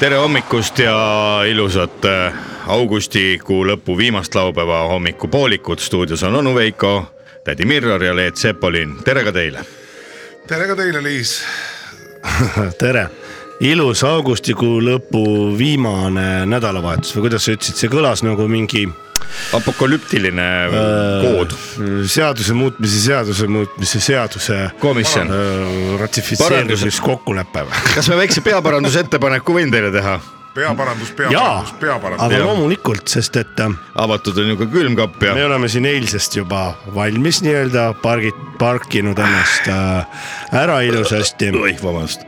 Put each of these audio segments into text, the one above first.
Tere hommikust ja ilusat äh, augustikuu lõpu viimast laupäeva hommikupoolikut. stuudios on onu Veiko, tädi Mirror ja Leet Sepolin, tere ka teile. tere ka teile, Liis. tere, ilus augustikuu lõpu viimane nädalavahetus või kuidas sa ütlesid, see kõlas nagu mingi apokalüptiline Äh, kood, seaduse muutmise seaduse muutmise seaduse komisjon. äh, ratifitseerimiskokkulepe või? kas me väikse peaparandusettepaneku võin teile teha? peaparandus, peaparandus, peaparandus. aga loomulikult, sest et äh, avatud on ju ka külmkapp ja me oleme siin eilsest juba valmis nii-öelda pargid, parkinud ennast ära ilusasti. oih, vabandust.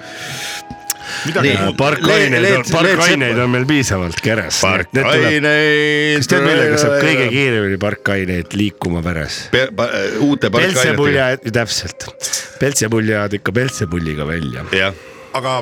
Parkaineid parkaineid on meil piisavalt keres. parkaineid. kas tead, millega saab kõige kiiremini parkaineid liikuma veres? uute peltsepulja parkainetega,, täpselt, peltsepull jäävad ikka peltsepulliga välja. jah. aga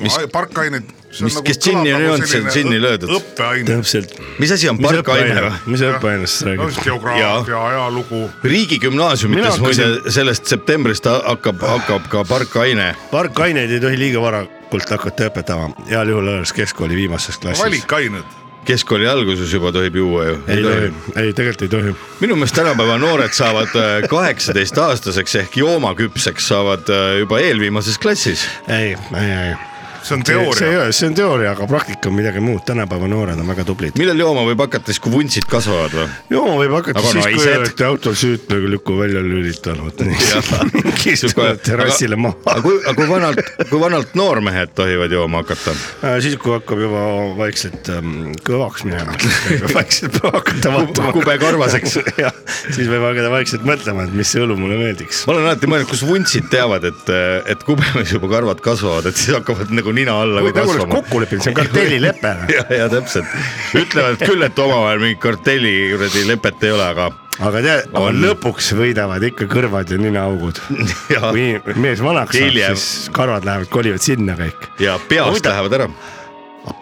Mis- äh, parkained. mis- kes džinni on joonud, see on džinni löödud. õppeaine. täpselt. mis asi on parkaine või? mis õppeainest sa räägid? geograafia, ajalugu. riigigümnaasiumites muide hakkasin- sellest septembrist ha- hakkab, hakkab ka parkaine. parkaineid ei tohi liiga varakult hakata õpetama, heal juhul alles keskkooli viimases klassis. valikained. Keskkooli alguses juba tohib juua ju. ei tohi, ei tegelikult ei tohi. minu meelest tänapäeva noored saavad äh, kaheksateist aastaseks ehk joomaküpseks saavad äh, juba eelviimases klassis. ei, ei, ei. See on see ei teooria. ole, see on teooria, aga praktika on midagi muud, tänapäeva noored on väga tublid. millal jooma võib hakata siis, kui vuntsid kasvavad või? jooma võib hakata Aga siis, kui naised? olete autol süütmega välja lülitanud. Sihuke- terrassile aga maha. kui, aga kui vanalt, kui vanalt noormehed tohivad jooma hakata? Äh, siis, kui hakkab juba vaikselt ähm, kõvaks minema, vaikselt hakata vaatama. kube karvaseks. jah, siis võib hakata vaikselt mõtlema, et mis see õlu mulle meeldiks. ma olen alati mõelnud, kus vuntsid teavad, et, et kubemes juba karvad kasvavad, et siis hakkavad nagu nina alla nagu oleks kasvama. kokku leppinud, see on kartellilepe. ja, ja täpselt, ütlevad küll, et omavahel mingit kartelli kuradi lepet ei ole, aga aga tead, aga On. lõpuks võidavad ikka kõrvad ja ninaaugud. kui mees vanaks saab, siis karvad lähevad, kolivad sinna kõik. ja peast Huvitav. lähevad ära.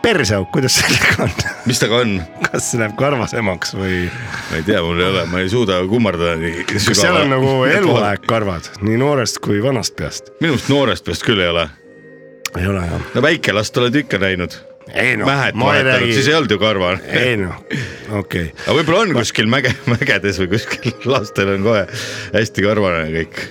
perseauk, kuidas sellega on? mis temaga on? kas see läheb karvasemaks või? ma ei tea, mul ei ole, ma ei suuda kummardada nii kas seal on nagu eluaeg karvad, nii noorest kui vanast peast? minu arust noorest peast küll ei ole. Ei ole jah? no väikelast oled ikka näinud. noh, mähed vahetanud, siis ei räägi, olnud ju karva. ei noh, okei okay.. aga võib-olla on kuskil mäge, mägedes või kuskil lastel on kohe hästi karvane kõik.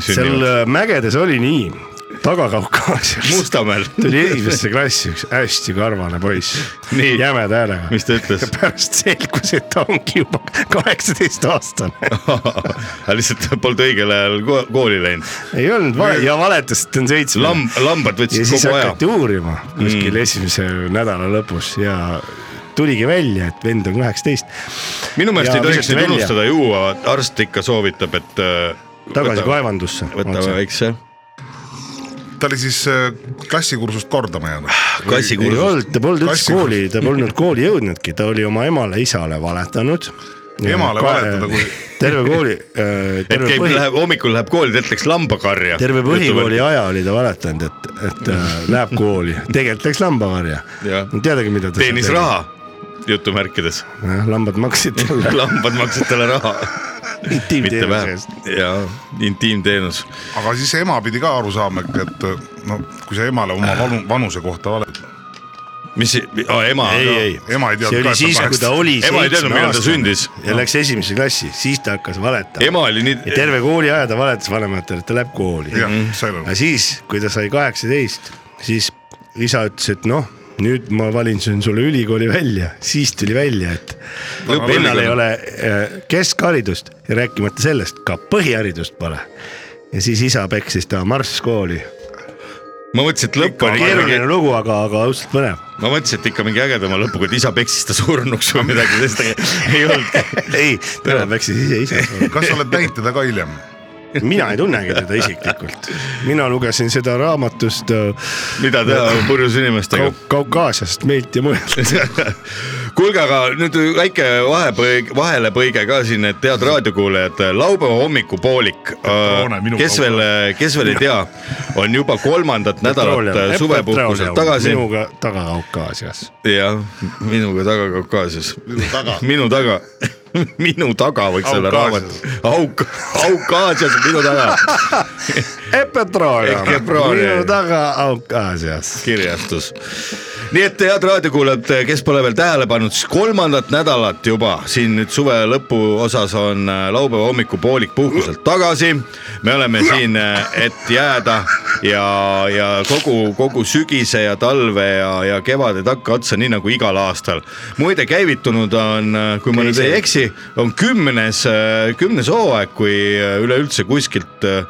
seal äh, mägedes oli nii, Taga-Kaukaasias Mustamäel, tuli esimesse klassi üks hästi karvane poiss, Nii. jämeda häälega. mis ta ütles? pärast selgus, et ta ongi juba kaheksateist aastane. aga lihtsalt polnud õigel ajal ko- kooli läinud. ei olnud vale ja valetas, et on seitsme. lamb, lambad ja võtsid siis kogu aja. hakati uurima kuskil mm. esimese nädala lõpus ja tuligi välja, et vend on kaheksateist. minu meelest Ja ei tohiks neid unustada juua, arst ikka soovitab, et äh, tagasi kaevandusse. võta väikse ta oli siis äh, klassikursust kordama jäänud. ei kassikursust. olnud, ta polnud üldse kooli, ta polnud kooli jõudnudki, ta oli oma emale-isale valetanud. Emale valetada, kui- terve kooli, et terve käib, põhi, läheb hommikul läheb kooli, ta läks lambakarja. terve põhikooli aja oli ta valetanud, et, et äh, läheb kooli, tegelikult läks lambakarja Jah.. teadagi, mida ta. teenis. raha, jutumärkides. lambad maksid talle lambad maksid talle raha, intiimteenuse eest. ja intiimteenus. aga siis ema pidi ka aru saama, et no kui sa emale oma vanu, vanuse kohta valed. mis, ema, ei, ei, ema ei see teadnud oli siis, kui ta oli ta sündis. ja läks esimesse klassi, siis ta hakkas valetama. ema oli nii ja, terve kooliaja ta valetas vanematele, et ta läheb kooli. aga. siis, kui ta sai kaheksateist, siis isa ütles, et noh, nüüd ma valin sulle ülikooli välja, siis tuli välja, et vennal ei ole äh, keskharidust ja rääkimata sellest, ka põhiharidust pole. ja siis isa peksis ta marss-kooli. ma mõtlesin, et lõpp oli keeruline lugu, aga, aga õudselt põnev. ma mõtlesin, et ikka mingi ägedama lõpuga, et isa peksis ta surnuks või midagi, sest ei olnud. ei, tema peksis ise isa. kas sa oled näinud teda ka hiljem? Mina ei tunnegi teda isiklikult, mina lugesin seda raamatust äh, mida teha purjus inimestega Kau-. Kaukaasiast, meilt ja mujalt. kuulge, aga nüüd väike vahepõige, vahelepõige ka siin, et head raadiokuulajad, laupäeva hommikupoolik minu kes veel, kes veel ei tea, on juba kolmandat nädalat suvepuhkuselt tagasi. minuga taga Kaukaasias. jah, minuga taga Kaukaasias. Minu taga. minu taga võiks olla raamat. Auk-, Kaukaasias, minu taga. Epetroolia. minu taga Kaukaasias. kirjastus. nii et head raadiokuulajad, kes pole veel tähele pannud, siis kolmandat nädalat juba siin nüüd suve lõpuosas on äh, laupäeva hommikupoolik puhkuselt tagasi. me oleme siin, et jääda ja, ja kogu, kogu sügise ja talve ja, ja kevade takkaotsa, nii nagu igal aastal. muide, käivitunud on, kui ma nüüd ei eksi, on kümnes, kümnes hooaeg, kui äh, üleüldse kuskilt äh,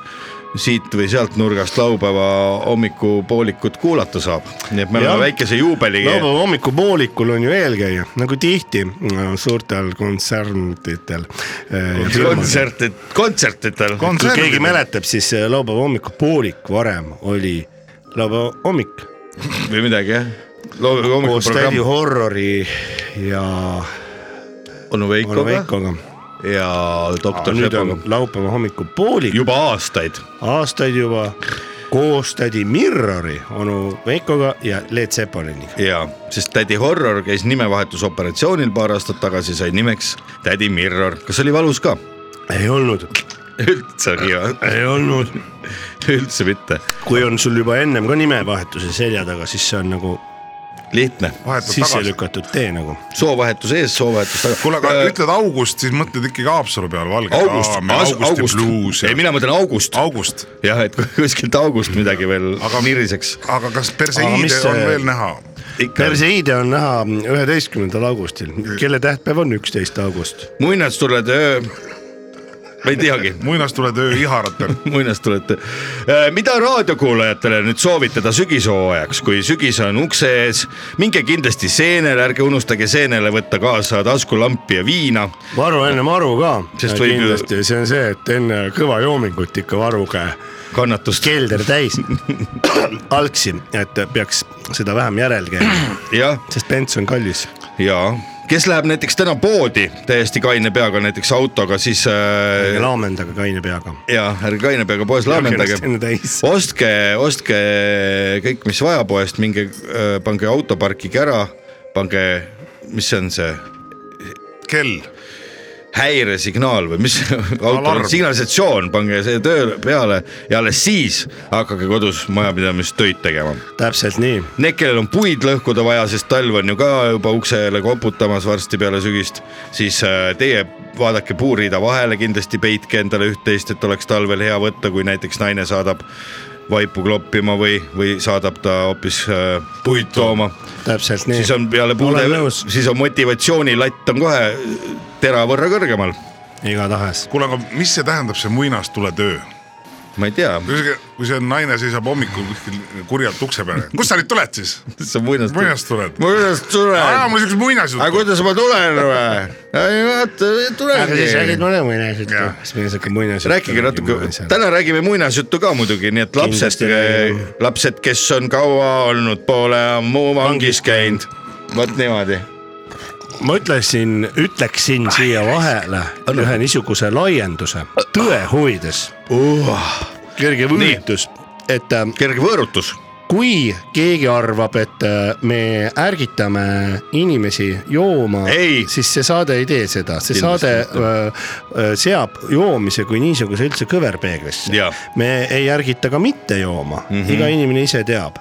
siit või sealt nurgast laupäeva hommikupoolikut kuulata saab, nii et me oleme väikese juubeli. laupäeva hommikupoolikul on ju eelkäija, nagu tihti äh, suurtel kontsertidel. kontserdid, kontsertidel. kui keegi mäletab, siis äh, laupäeva hommikupoolik varem oli laupäeva hommik või midagi jah. koos tädi Horrori ja onu Veikoga ja doktor nüüd Sepaga laupäeva hommikupoolik, juba aastaid. aastaid juba koos tädi Mirrori, onu Veikoga ja Leet Sepoliniga. ja, sest tädi Horror käis nimevahetusoperatsioonil paar aastat tagasi, sai nimeks tädi Mirror. kas oli valus ka? ei olnud, üldse nii või? ei olnud. üldse mitte, kui on sul juba ennem ka nimevahetuse selja taga, siis see on nagu lihtne, sisse tagasi. lükatud tee nagu. soovahetus ees, soovahetus taga. kuule, aga ütled august, siis mõtled ikkagi Haapsalu peale, Valge. august, augusti august, bluus ei mina mõtlen august. august. jah, et kuskilt august midagi veel Aga- niriseks. aga kas Perseiide see- on veel näha? Perseiide on näha üheteistkümnendal augustil, kelle tähtpäev on üksteist august. muinastulede öö, ma ei teagi muinastuletöö iharatel. muinastulete. mida raadiokuulajatele nüüd soovitada sügishooajaks, kui sügis on ukse ees, minge kindlasti seenele, ärge unustage seenele võtta kaasa taskulampi ja viina. varu enne maru ka, Sest võib ju- kindlasti, see on see, et enne kõva joomingut ikka varuge kannatust. kelder täis algsi, et peaks seda vähem järel käima, jah, sest bens on kallis. ja kes läheb näiteks täna poodi täiesti kaine peaga, näiteks autoga, siis äh, laamendage kaine peaga. ja ärge kaine peaga poes laamendage. ostke, ostke kõik, mis vaja poest, minge äh, pange auto, parkige ära, pange, mis see on see kell, häiresignaal või mis Alarm., signalisatsioon, pange see töö peale ja alles siis hakake kodus majapidamistöid tegema. täpselt nii, Need, kellel on puid lõhkuda vaja, sest talv on ju ka juba uksele koputamas varsti peale sügist, siis äh, teie vaadake puuriida vahele, kindlasti peitke endale üht-teist, et oleks talvel hea võtta, kui näiteks naine saadab vaipu kloppima või, või saadab ta hoopis äh, puid tooma. täpselt nii. siis on peale puude siis on motivatsioonilatt on kohe tera võrra kõrgemal. igatahes. kuule, aga mis see tähendab, see muinastuletöö? Ma ei tea, kui see naine seisab hommikul kuskil kurjalt ukse peal, kust sa nüüd tuled siis? see on muinast. muinast tuled? muinast tuleb. aa, mul siukest aga muinasjuttu. kuidas ma tulen või? ei vaata, tulengi. mulle muinasjuttu siis me siuke muinasjutt. rääkige natuke, täna räägime muinasjuttu ka muidugi, nii et lapsed räägime., lapsed, kes on kaua olnud, pole ammu vangis käinud. vot niimoodi. Ma ütlesin, ütleksin siia vahele ühe niisuguse laienduse tõe huvides, kerge võõritus, et äh, kerge võõrutus. kui keegi arvab, et äh, me ärgitame inimesi jooma siis see saade ei tee seda, see Kindlasti saade äh, äh, seab joomise kui niisuguse üldse kõverpeeglisse me ei ärgita ka mitte jooma mm, -hmm. iga inimene ise teab.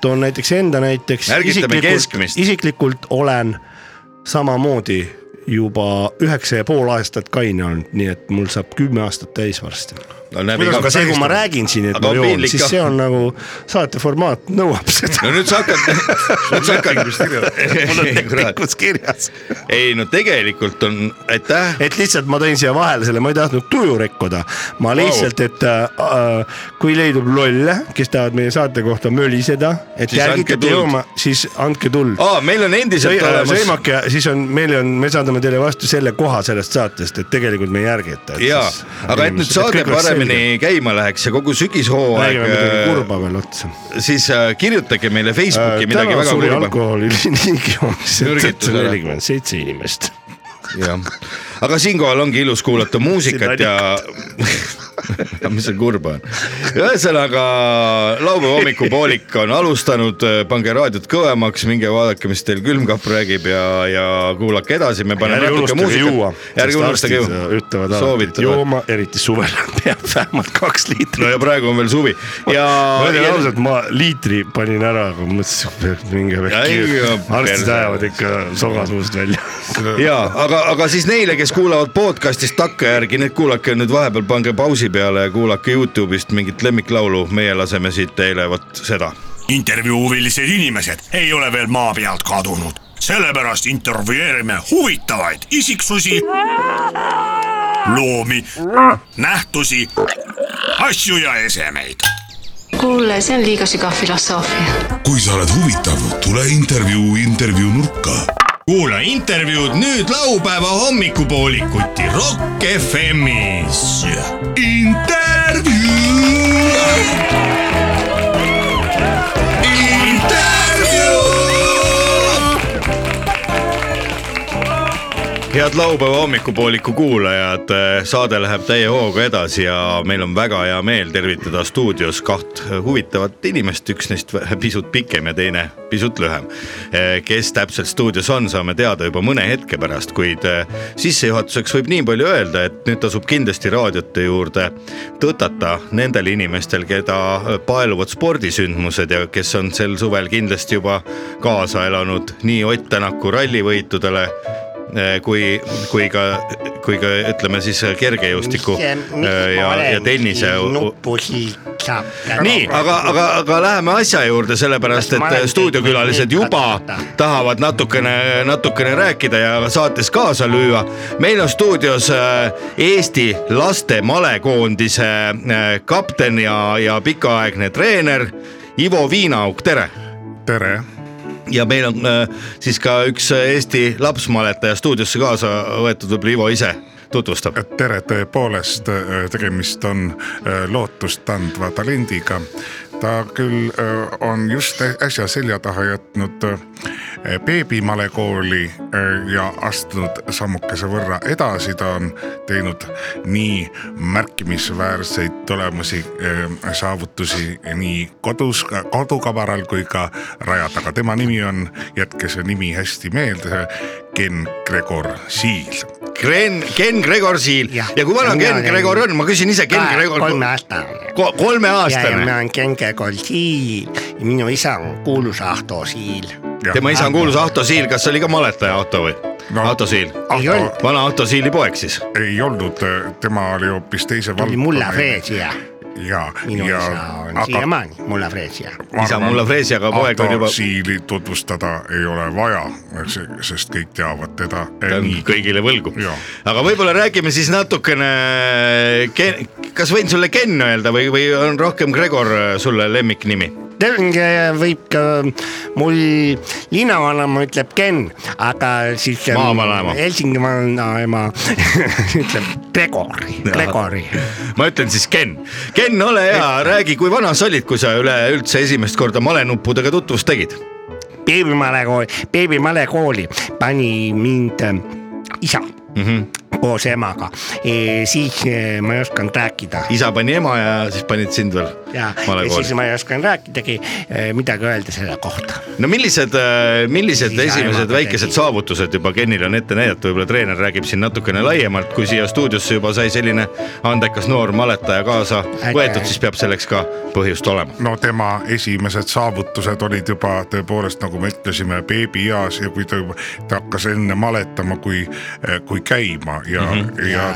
toon näiteks enda näiteks. Ärgitame keskmist. isiklikult olen samamoodi juba üheksa ja pool aastat kaine olnud, nii et mul saab kümme aastat täis varsti. No näeb iga aga see, kui ma räägin siin, et Aga ma on joon, siis see on nagu saate formaat nõuab seda. no nüüd sa hakkad, nüüd sa hakkad. mul on lepingus kirjas. ei no tegelikult on, aitäh. et lihtsalt ma tõin siia vahele selle, ma ei tahtnud tuju rikkuda. ma lihtsalt, et äh, kui leidub lolle, kes tahavad meie saate kohta möliseda, et tuld. jooma, siis andke tuld. aa, meil on endiselt olemas. sõimake, siis on, meil on, me saadame teile vastu selle koha sellest saatest, et tegelikult me ei järgita. Jaa, aga et nüüd saade paremini paremini käima läheks ja kogu sügishooaeg räägime midagi äh, kurba veel otsa. siis äh, kirjutage meile Facebooki midagi täna väga suri kurba. alkoholi liigi joomisel Mürgitusele. nelikümmend seitse inimest. jah, aga siinkohal ongi ilus kuulata muusikat ja mis seal kurba on. Ühesõnaga laupäeva hommikupoolik on alustanud, pange raadiot kõvemaks, minge vaadake, mis teil külmkapp räägib ja, ja kuulake edasi, me paneme natuke muusikat., ärge unustage juua. ütlevad alati, et jooma, eriti suvel peab vähemalt kaks liitrit no ja praegu on veel suvi ja. ma ütlen ausalt, ma liitri panin ära, aga mõtlesin, et minge perse. arstid ajavad ikka soga suust välja. ja aga, aga siis neile, kes kuulavad podcast'ist takkajärgi, need kuulake nüüd vahepeal, pange pausi peale ja kuulake Youtube'ist mingit lemmiklaulu, meie laseme siit teile vot seda. intervjuuhuvilised inimesed ei ole veel maa pealt kadunud, sellepärast intervjueerime huvitavaid isiksusi, loomi, nähtusi, asju ja esemeid kuule, see on liiga sügav filosoofia. kui sa oled huvitav, tule intervjuu intervjuu nurka kuula intervjuud nüüd laupäeva hommikupoolikuti Rock FM-is. Música head laupäeva hommikupooliku kuulajad, saade läheb täie hooga edasi ja meil on väga hea meel tervitada stuudios kaht huvitavat inimest, üks neist pisut pikem ja teine pisut lühem. kes täpselt stuudios on, saame teada juba mõne hetke pärast, kuid eh, sissejuhatuseks võib nii palju öelda, et nüüd tasub kindlasti raadiote juurde tõtata nendel inimestel, keda paeluvad spordisündmused ja kes on sel suvel kindlasti juba kaasa elanud nii Ott Tänaku rallivõitudele eh, kui, kui ka, kui ka ütleme siis kergejõustiku eh, ja, ja tennise. nii, aga, aga, aga läheme asja juurde, sellepärast et stuudiokülalised juba tahavad natukene, natukene rääkida ja saates kaasa lüüa. meil on stuudios äh, Eesti laste malekoondise äh, kapten ja, ja pikaaegne treener Ivo Viinauk, tere tere, ja meil on äh, siis ka üks Eesti lapsmaletaja stuudiosse kaasa võetud, võib-olla Ivo ise tutvustab. tere, tõepoolest äh, tegemist on äh, lootustandva talendiga. ta küll äh, on just äsja selja taha jätnud äh, beebimalekooli äh, ja astunud sammukese võrra edasi, ta on teinud nii märkimisväärseid tulemusi, saavutusi nii kodus, kodukamaral kui ka raja taga. tema nimi on, jätke see nimi hästi meelde, Ken Gregor Siil Ken, Ken Gregor Siil ja, ja kui vana mina Ken Gregor on, ma küsin ise, Ken Gregor. kolmeaastane. ja, ja kolmeaastane ma, olen Genge Golsiil ja minu isa on kuulus Ahto Siil. Tema isa on kuulus Ahto Siil, kas oli ka maletaja Ahto või no.? Ahto Siil, ei olnud, vana Ahto Siili poeg siis. ei olnud, tema oli hoopis teise ta oli mulla Freesia, ja, minu ja isa on siiamaani mulla Freesia. isa mulla Freesi, aga poeg on juba, Siili tutvustada ei ole vaja, sest kõik teavad teda ta eh, on nii. kõigile võlgu aga võib-olla räägime siis natukene, kas võin sulle Ken öelda või, või on rohkem Gregor sulle lemmiknimi? Võib ka, mul linnavanaema ütleb Ken, aga siis. Maavanaema. Helsingi vanaema ütleb Gregori, Gregori. ma ütlen siis Ken, Ken, ole hea, räägi, kui vana sa olid, kui sa üleüldse esimest korda malenuppudega tutvust tegid? beebimalekooli, beebimalekooli pani mind äh, isa mm -hmm. Koos emaga e,, siis e, ma ei osanud rääkida isa pani ema ja siis panid sind veel ja, ja siis. ma ei osanud rääkidagi e, midagi öelda selle kohta. no millised, millised Isa esimesed väikesed tegi. saavutused juba Kenil on ette näidata, võib-olla treener räägib siin natukene laiemalt, kui siia stuudiosse juba sai selline andekas noor maletaja kaasa võetud, siis peab selleks ka põhjust olema. no tema esimesed saavutused olid juba tõepoolest, nagu me ütlesime, beebieas ja kui ta juba, ta hakkas enne maletama kui, kui käima ja mm, -hmm. ja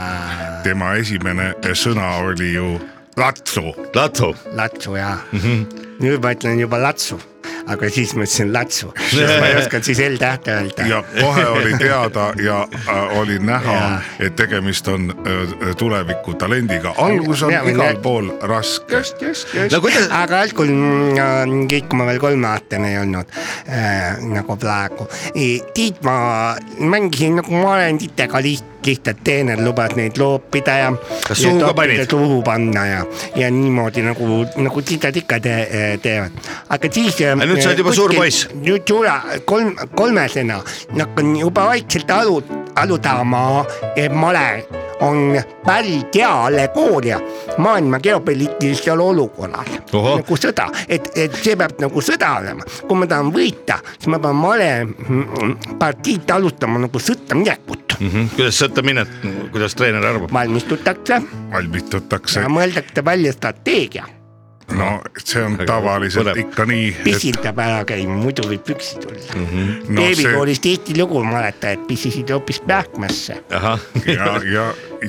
tema esimene sõna oli ju latsu. Latsu, Latsu ja mm, Mhm. -hmm. nüüd ma ütlen juba Latsu, aga siis ma ütlesin Latsu, sest ma ei osanud siis L-tähte öelda. ja kohe oli teada ja äh, oli näha et tegemist on äh, tuleviku talendiga, algus on Ja, ja, igal ja- pool raske. just, just, just No kuidas- aga algul mm, kõik, kui ma veel kolmeaastane ei olnud äh, nagu praegu. Tiit ma mängisin nagu ma olen titega liht-, lihtsalt treener lubas neid loopida ja. Kas suhu ka panid? suhu panna ja, ja niimoodi nagu, nagu titad ikka te, teevad. aga siis. Nüüd sa oled juba suur poiss. nüüd suure, kolm, kolmesena hakkan juba vaikselt aru, arutama, et male on päris hea allegooria maailma geopoliitilisele olukorrale. Nagu sõda, et, et see peab nagu sõda olema, kui ma tahan võita, siis ma pean male mm, partiid alustama nagu sõtta minekut mm. -hmm. kuidas sõtta minna, kuidas treener arvab? valmistutakse valmistutakse ja, mõeldakse välja strateegia, no see on Aga tavaliselt põnev. ikka nii, et pissil peab ära käima, muidu võib püksi tulla mm. -hmm. no see beebikoolis tihtilugu mäletan, et pissisid hoopis pähkmasse ahah, ja, ja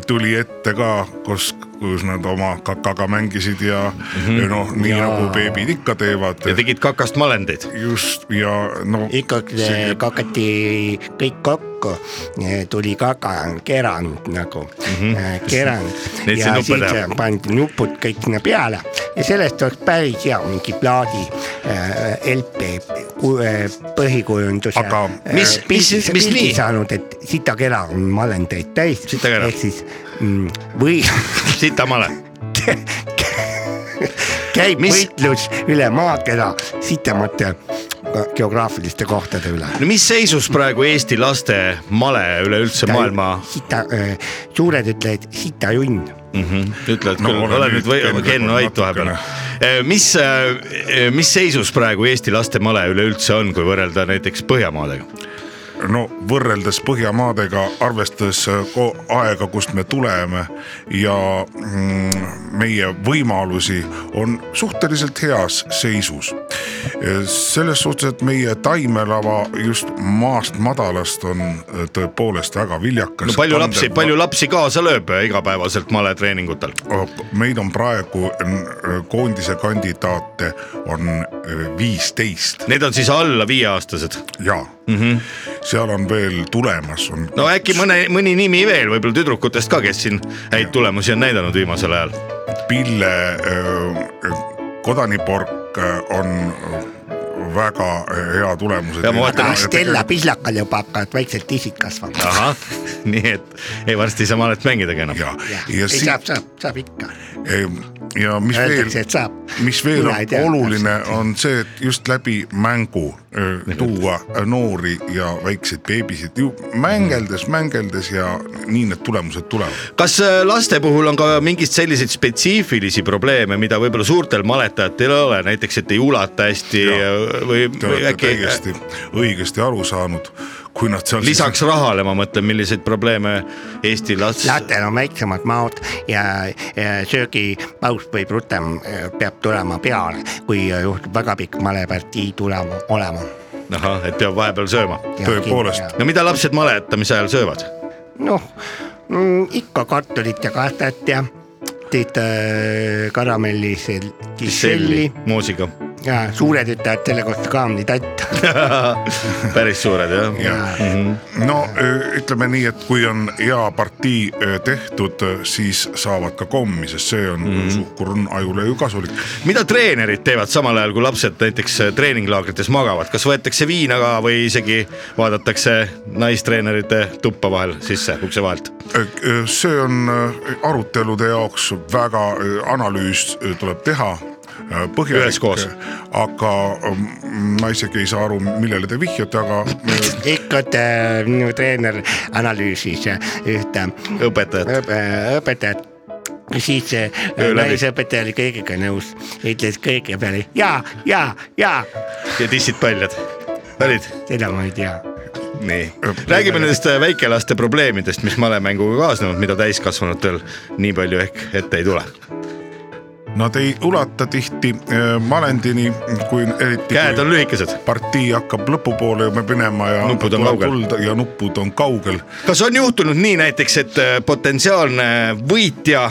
tuli ette ka, kus, kus nad oma kakaga mängisid ja mm -hmm. noh, nii Jaa. nagu beebid ikka teevad ja. tegid kakast malendeid. just ja no ikkagi kakati kõik kokku, tuli kaka kerand nagu mm, -hmm. kerand ja siis teha. pandi nupud kõik sinna peale ja sellest oleks päris hea mingi plaadi äh, LP ku- äh, põhikujunduse. Aga mis- mis- mis nii? saanud, et sitakera on malendeid täis, ehk siis või sitamale. käib Mis- võitlus üle maakera sitemate geograafiliste kohtade üle no mis seisus praegu Eesti laste male üleüldse maailma sita, suured ütlevad sitajunn. mm -hmm. ütlevad No küll, ole nüüd või Ken Vait vahepeal natukene.. mis, mis seisus praegu Eesti laste male üleüldse on, kui võrrelda näiteks Põhjamaadega? No võrreldes Põhjamaadega, arvestades äh, aega, kust me tuleme ja mm, meie võimalusi on suhteliselt heas seisus. selles suhtes, et meie taimelava just maast madalast on äh, tõepoolest väga viljakas. no palju lapsi, palju lapsi kaasa lööb igapäevaselt maletreeningutel? meid on praegu koondise kandidaate on äh, viisteist Need on siis alla viieaastased. ja mm -hmm. Seal on veel tulemas, on no äkki mõne, mõni nimi veel, võib-olla tüdrukutest ka, kes siin häid tulemusi on näidanud viimasel ajal. Pille äh, kodanipork äh, on äh, väga hea tulemused. Ja ma vaatan, aga Stella Pihlakal juba hakkavad vaikselt tissid kasvama. ahah, nii et ei varsti ei saa malet mängidagi enam. ja, ja ja ei siit saab, saab, saab ikka. ja mis veel Öeldakse, saab. mis veel on oluline, on see, et just läbi mängu tuua öö, noori ja väikseid beebisid. Ju mängeldes, mängeldes ja nii need tulemused tulevad. kas äh, laste puhul on ka mingeid selliseid spetsiifilisi probleeme, mida võib-olla suurtel maletajatel ei ole, näiteks et ei ulata hästi äh, või, või äkki õigesti aru saanud, kui nad seal lisaks rahale, ma mõtlen, milliseid probleeme Eesti last-, lastel on väiksemad maod ja, ja söögipaus võib rutem, peab tulema peale, kui juhtub väga pikk malepartii tulema, olema. ahah, et peab vahepeal sööma. Tõepoolest. no mida lapsed maletamise ajal söövad? noh mm,, ikka kartulit ja kastet ja teed äh, karamellis kisselli moosiga. Ja suured ütlevad selle kohta kaamlitatt. päris suured jah Ja. ja.. no öö, ütleme nii, et kui on hea partii tehtud, siis saavad ka kommi, sest see on mm. suhkur on ajule ju kasulik. mida treenerid teevad samal ajal, kui lapsed näiteks treeninglaagrites magavad, kas võetakse viina ka või isegi vaadatakse naistreenerite tuppa vahel sisse ukse vahelt? see on arutelude jaoks väga, analüüs tuleb teha põhjalik Üheskoos., aga öö, ma isegi ei saa aru, millele te vihjate, aga ikka äh, minu treener analüüsis ühte õpetajad, õpe, õpetajat siis äh, naisõpetaja oli kõigega nõus, ütles kõige peale ja, ja, ja ja tissid paljad, olid? seda ma ei tea. nii, räägime nendest äh, väikelaste probleemidest, mis malemänguga kaasnevad, mida täiskasvanutel nii palju ehk ette ei tule. Nad ei ulata tihti öö, malendini, kui eriti käed on lühikesed. partii hakkab lõpupoole minema ja Nupud on kaugel. ja nupud on kaugel kas on juhtunud nii näiteks, et äh, potentsiaalne võitja,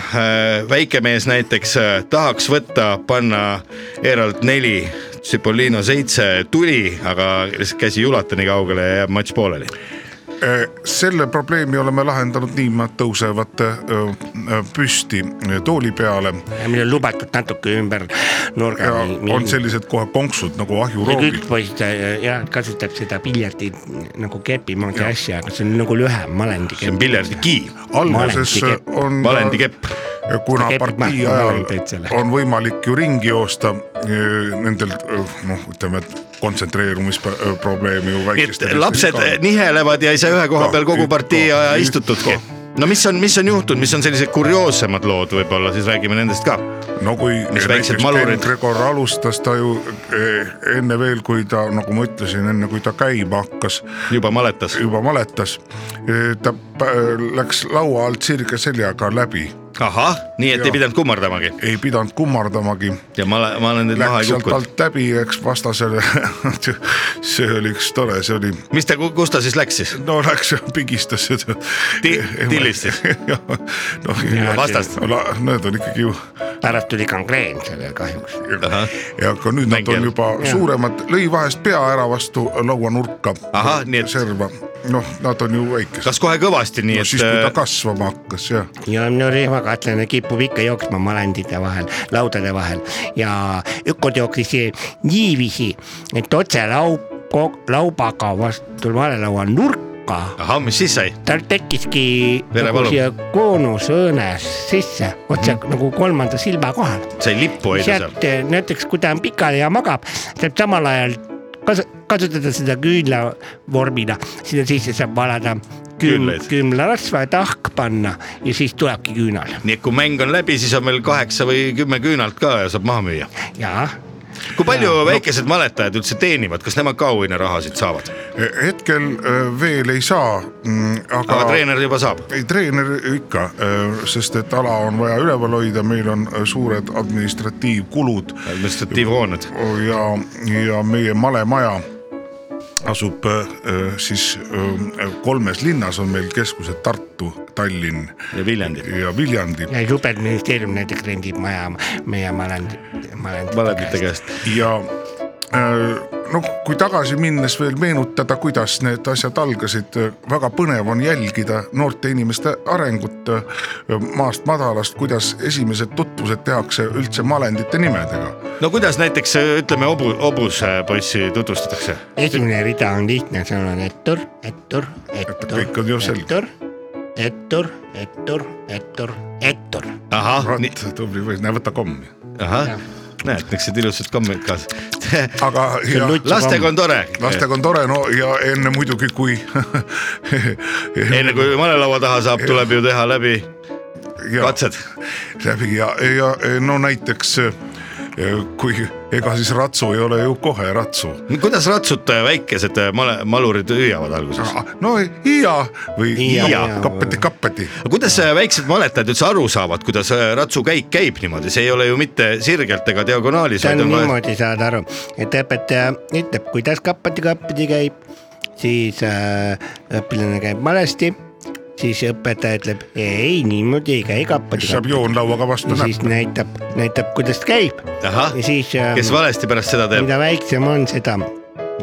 väikemees näiteks tahaks võtta, panna Eralt neli, Cipollino seitse tuli, aga käsi ei ulata nii kaugele ja jääb matš pooleli? Selle probleemi oleme lahendanud nii, nad tõusevad öö, öö, püsti tooli peale meil on lubatud natuke ümber nurga. on sellised kohe konksud nagu ahjuroogid. poisid äh, jah kasutab seda piljardi nagu kepi moodi asja, aga see on nagu lühem malendi see on kepp. piljardikiiv, alguses Malendikepp. on. valendikepp. kuna partii ajal on võimalik ju ringi joosta eh, nendel eh, noh, ütleme, et kontsentreerumisprobleemi ju väikestel. lapsed nihelevad ja ei saa ühe koha peal kogu partii aja istutudki. no mis on, mis on juhtunud, mis on sellised kurioossemad lood võib-olla, siis räägime nendest ka. no kui Mis näiteks malurid? Gregor alustas ta ju eh, enne veel, kui ta nagu ma ütlesin, enne kui ta käima hakkas, juba maletas. juba maletas, ta pä- läks laua alt sirge seljaga läbi, ahah, nii et Jaa. ei pidanud kummardamagi ei pidanud kummardamagi ja ma, ma olen nüüd maha läks ei sealt kukkunud. alt läbi, eks vastasele see oli üks tore, see oli, mis ta, kus ta siis läks siis? no läks ja pigistas seda Ti- tillistas? noh, vastast. need on ikkagi ju pärast tuli kangreen sellel kahjuks. Ja ka nüüd nad Mängijad. on juba Jaa. suuremad, lõi vahest pea ära vastu lauanurka. Ahah, nii et- serva, noh, nad on ju väikesed. kas kohe kõvasti, nii no et siis, kui ta äh, kasvama hakkas ja ja no rihmakahtlane kipub ikka jooksma malendite vahel, laudade vahel ja ükskord jooksis see niiviisi, et otse laub, laubaga vastu malelaua nurka ahah, mis siis sai? tal tekkiski nagu siia koonusõõnes sisse, otse mm. nagu kolmanda silma kohal. sai lippu hoida seal? eh, näiteks, kui ta on pikali ja magab, saab samal ajal kas-, kasutada seda küünlavormina, sinna sisse saab valada Küünlaid. küünlarasva ja tahk panna ja siis tulebki küünal nii et kui mäng on läbi, siis on meil kaheksa või kümme küünalt ka ja saab maha müüa. ja kui palju no. väikesed maletajad üldse teenivad, kas nemad ka auhinnarahasid saavad? hetkel äh, veel ei saa, aga, aga treener juba saab? ei, treener ikka, sest et ala on vaja üleval hoida, meil on äh, suured administratiivkulud administratiivhooned. ja, ja meie malemaja asub äh, siis äh, kolmes linnas on meil keskused Tartu, Tallinn ja Viljandi. ja Viljandi ja jubeministeerium näiteks rendib maja meie valedite malendite käest. ja äh, noh, kui tagasi minnes veel meenutada, kuidas need asjad algasid, väga põnev on jälgida noorte inimeste arengut äh, maast madalast, kuidas esimesed tutvused tehakse üldse malendite nimedega. no kuidas näiteks ütleme hobu, hobuspoissi tutvustatakse? esimene rida on lihtne, seal on ettur, ettur, ettur, ettur, ettur, ettur, ettur, ettur. ahah, tubli poiss, näe võta kommi. ahah, näed, niisugused ilusad kommid kaasas. aga ja, lastega on tore. lastega on tore, no ja enne muidugi, kui enne kui malelaua taha saab, tuleb ju teha läbi ja, katsed. läbi ja, ja no näiteks kui ega siis ratsu ei ole ju kohe ratsu. kuidas ratsud väikesed male, malurid hüüavad alguses? no Iia või Iia. Kapeti-kapeti. aga kuidas äh, väiksed maletajad üldse aru saavad, kuidas äh, ratsukäik käib niimoodi, see ei ole ju mitte sirgelt ega diagonaalis, see vaid on niimoodi, saad aru, et õpetaja ütleb, kuidas kapati-kapati käib, siis äh, õpilane käib valesti, siis õpetaja ütleb ei, niimoodi ei käi siis saab joonlauaga vastu ja siis näppu. näitab, näitab, kuidas käib ja siis äh, kes valesti pärast seda teeb mida väiksem on, seda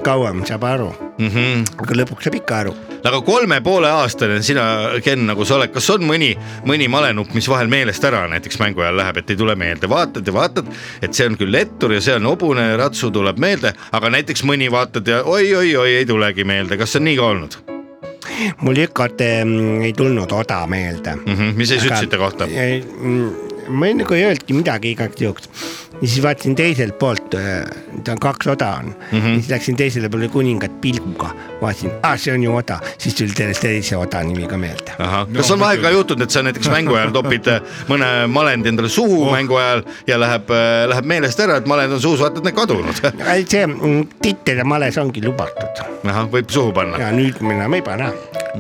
kauem saab aru, mm? -hmm. aga lõpuks saab ikka aru. aga kolme poole aastane sina, Ken, nagu sa oled, kas on mõni, mõni malenupp, mis vahel meelest ära näiteks mängu ajal läheb, et ei tule meelde, vaatad ja vaatad, et see on küll ettur ja see on hobune, ratsu tuleb meelde, aga näiteks mõni vaatad ja oi-oi-oi ei tulegi meelde, kas see on nii ka olnud mul mm, ei tulnud oda meelde mm? -hmm. mis siis ütlesite kohta? ma ei- nagu ei öelnudki midagi igaks juhuks ja siis vaatasin teiselt poolt, ta on kaks oda on mm. -hmm. siis läksin teisele poole kuningat pilguga, vaatasin, ah see on ju oda, siis tuli sellest teise oda nimi ka meelde. kas on vahel ka juhtunud, et sa näiteks mängu ajal topid äh, mõne malendi endale suhu oh. mängu ajal ja läheb, läheb meelest ära, et malend on suus, vaatad, need kadunud. see mm, tittide males ongi lubatud ahah, võib suhu panna. ja nüüd me enam ei pane.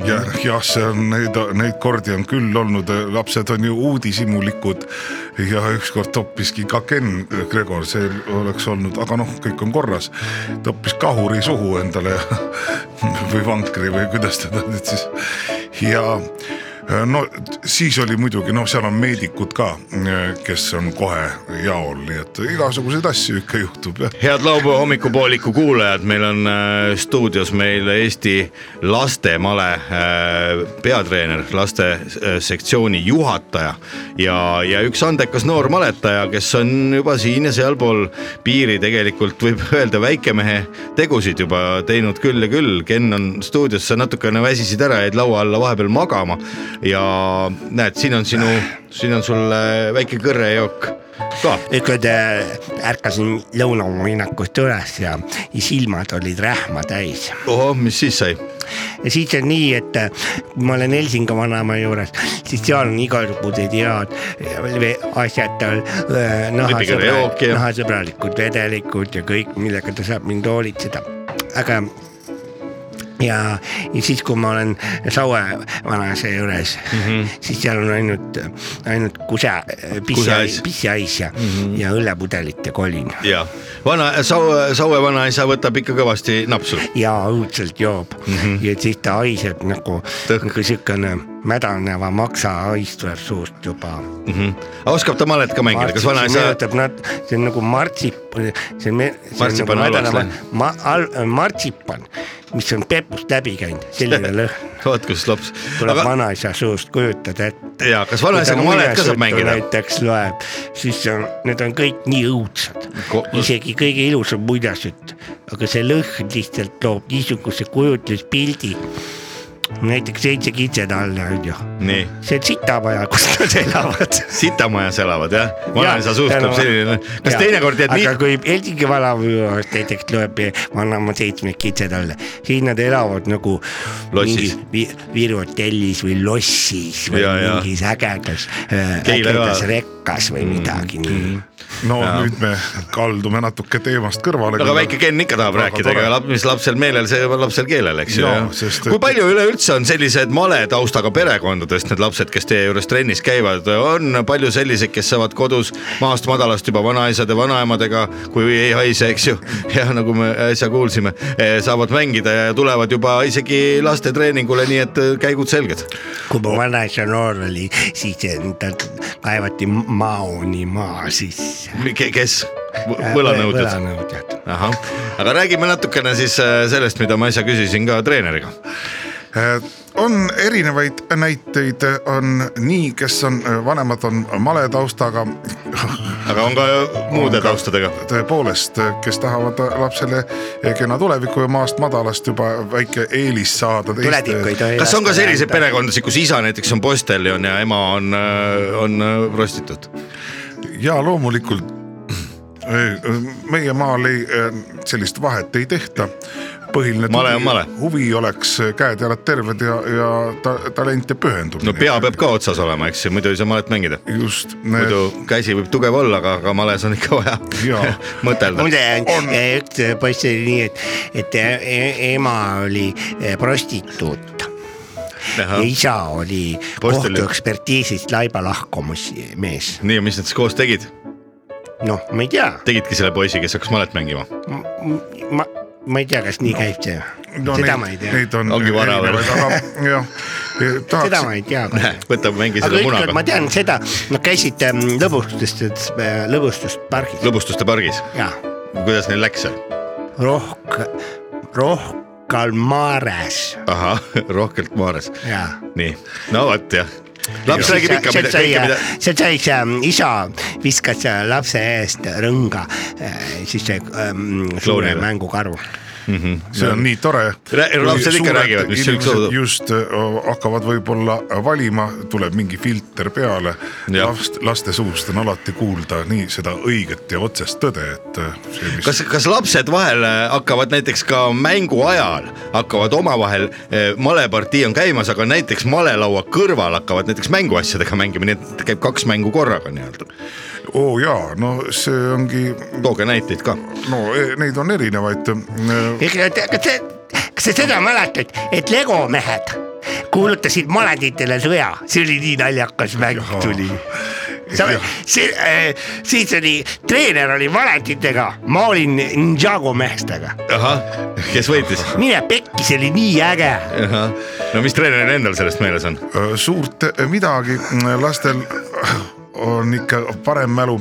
ja jah, see on neid, neid kordi on küll olnud, lapsed on ju uudishimulikud ja ükskord toppiski ka Ken Gregor, see oleks olnud, aga noh, kõik on korras. toppis kahuri suhu endale või vankri või kuidas teda nüüd siis ja no siis oli muidugi noh, seal on meedikud ka, kes on kohe jaol, nii et igasuguseid asju ikka juhtub jah. head laupäeva hommikupooliku kuulajad, meil on äh, stuudios meil Eesti lastemale äh, peatreener, laste äh, sektsiooni juhataja ja, ja üks andekas noor maletaja, kes on juba siin ja sealpool piiri tegelikult võib öelda väikemehe tegusid juba teinud küll ja küll. Ken on stuudios, sa natukene väsisid ära, jäid laua alla vahepeal magama ja näed, siin on sinu, siin on sul äh, väike kõrrejook ka. ükskord äh, ärkasin lõunamainakust üles ja silmad olid rähma täis. ohoh, mis siis sai? ja siis on nii, et äh, kui ma olen Helsingi vanaema juures, siis seal on igasugused head asjad tal nahasõbralikud, nahasõbralikud vedelikud ja kõik, millega ta saab mind hoolitseda. aga ja, ja siis, kui ma olen Saue vanaisa juures mm, -hmm. siis seal on ainult, ainult kuse, pissi, pissihais ja mm, -hmm. ja õllepudelit ja kolin. ja vana Saue, Saue vanaisa võtab ikka kõvasti napsu. ja õudselt joob mm -hmm. ja siis ta haiseb nagu, nagu siukene mädaneva maksahais tuleb suust juba mm. -hmm. oskab ta malet ka mängida, kas vanaisa? meenutab nad, see on nagu martsip, see see on nagu mädaneva ma, al, martsipan mis on pepust läbi käinud, selline lõhn. vot kus lops. tuleb Aga... vanaisa suust, kujutad ette. ja kas vanaisaga malet ka saab mängida? näiteks loeb, siis on, need on kõik nii õudsad Ko, isegi kõige ilusam muinasjutt, aga see lõhn lihtsalt loob niisuguse kujutluspildi näiteks seitse kitsetalla on ju. see on sitamaja, kus nad elavad sitamajas elavad jah, vanaisa suust tuleb selline, kas ja. teinekord jääd nii. aga kui Helsingi vanamujas näiteks tuleb vanaema seitsme kitsetalla, siis nad elavad nagu lossis vi, Viru hotellis või lossis või ja, mingis ägedas, äh, ägedas rekkas või midagi mm, nii no ja. nüüd me kaldume natuke teemast kõrvale. aga väike Ken ikka tahab rääkida, ega mis lapsel meelel, see lapsel keelel, eks ju. kui palju üleüldse on sellised male taustaga perekondadest need lapsed, kes teie juures trennis käivad, on palju selliseid, kes saavad kodus maast madalast juba vanaisade, vanaemadega, kui ei haise, eks ju. ja nagu me äsja kuulsime, eh, saavad mängida ja tulevad juba isegi lastetreeningule, nii et eh, käigud selged. kui mu vanaisa noor oli, siis tal kaevati maoni maa sisse kes? võlanõudjad? võlanõudjad. ahah, aga räägime natukene siis äh, sellest, mida ma äsja küsisin ka treeneriga on erinevaid näiteid, on nii, kes on, äh, vanemad on male taustaga. aga on ka muude on taustadega. tõepoolest, kes tahavad lapsele kena tulevikku ja maast madalast juba väike eelis saada. kas on ka selliseid perekondasid, kus isa näiteks on posteljon ja ema on, on prostituut? ja loomulikult meie maal ei, sellist vahet ei tehta põhiline male on male. huvi oleks käed-jalad terved ja, ja ta, talent ja pühendumine. no pea peab ka otsas olema, eks ju, muidu ei saa malet mängida. just. muidu käsi võib tugev olla, aga, aga males on ikka vaja mõtelda. muide üks poiss oli nii, et, et e-, ema oli e, prostituut ja isa oli kohtuekspertiisist laiba lahkumismees. nii, ja mis nad siis koos tegid? noh, ma ei tea. tegidki selle poisi, kes hakkas malet mängima? ma, ma ei tea, kas nii käib see no,. seda neid, ma ei tea. Neid on ongi vara veel. jah, tahaks. seda ma ei tea. võtab, mängi selle munaga. ma tean seda, nad käisid ähm, lõbustustes, lõbustuspargis. lõbustuste pargis? kuidas neil läks seal? rohkem, rohkem Rohkal Maares. ahah, rohkelt Maares. nii, no vot jah laps räägib ikka mida, kõike mida. see sai see ähm, isa viskas lapse eest rõnga, äh, siis see ähm, suure mängukaru mm. -hmm. see on nii tore. lapsed ikka räägivad, mis üks õudub. just hakkavad võib-olla valima, tuleb mingi filter peale. last, laste suust on alati kuulda nii seda õiget ja otsest tõde, et. Mis... kas, kas lapsed vahel hakkavad näiteks ka mängu ajal hakkavad omavahel, malepartii on käimas, aga näiteks malelaua kõrval hakkavad näiteks mänguasjadega mängima, nii et käib kaks mängu korraga nii-öelda oo oh, jaa, no see ongi. tooge näiteid ka. no e, neid on erinevaid. kas sa, kas sa seda mäletad, et Lego mehed kuulutasid maleditele sõja, see oli nii naljakas mäng tuli sa see äh,, siis oli, treener oli Valentitega, ma olin Ninjago meestega. ahah, kes võitis? mine pekki, see oli nii äge. no mis treeneril endal sellest meeles on? suurt midagi, lastel on ikka parem mälu,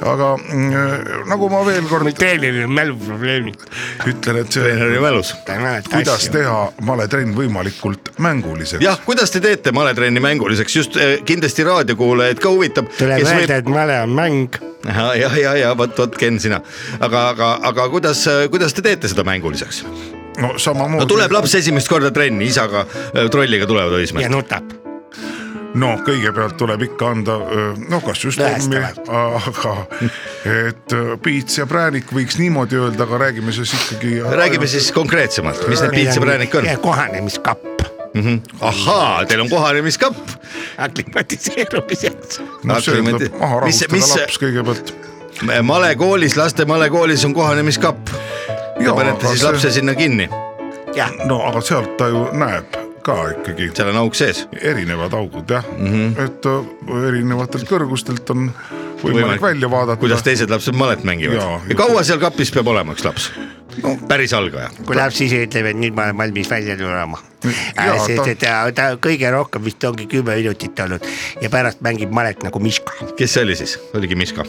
aga mm, nagu ma veel kord treeneril on mäluprobleemid. ütlen, et see, treeneri mälus. ta ei mäleta kuidas asju. teha maletrenn võimalikult mänguliseks. jah, kuidas te teete maletrenni mänguliseks, just eh, kindlasti raadiokuulajaid ka huvitab. tuleb öelda, et male on mäng. ja, ja, ja, ja vot, vot Ken, sina, aga, aga, aga kuidas, kuidas te teete seda mänguliseks? no samamoodi. no tuleb laps esimest korda trenni, isaga, trolliga tulevad ja Õismäelt. nutab. No kõigepealt tuleb ikka anda, no kas just lommi, aga et piits ja präänik võiks niimoodi öelda, aga räägime siis ikkagi. räägime siis konkreetsemalt, mis need piits ja präänik on? kohanemiskapp, ahaa, teil on kohanemiskapp. aklimatiseerumiseks. see Aklimati- maha mis- rahustada mis- laps kõigepealt. malekoolis, laste malekoolis on kohanemiskapp. Te panete aga siis see- lapse sinna kinni, jah, no aga sealt ta ju näeb ka ikkagi seal on auk sees. erinevad augud jah mm, -hmm. et öö, erinevatelt kõrgustelt on võimalik, Võimalik- välja vaadata. kuidas teised lapsed malet mängivad Jaa, ja kaua seal kapis peab olema üks laps? no päris algaja. kui laps ise ütleb, et nüüd ma olen valmis välja tulema. Jaa, sest et ta, ta kõige rohkem vist ongi kümme minutit olnud ja pärast mängib malet nagu Miška. kes see oli siis, oligi Miska,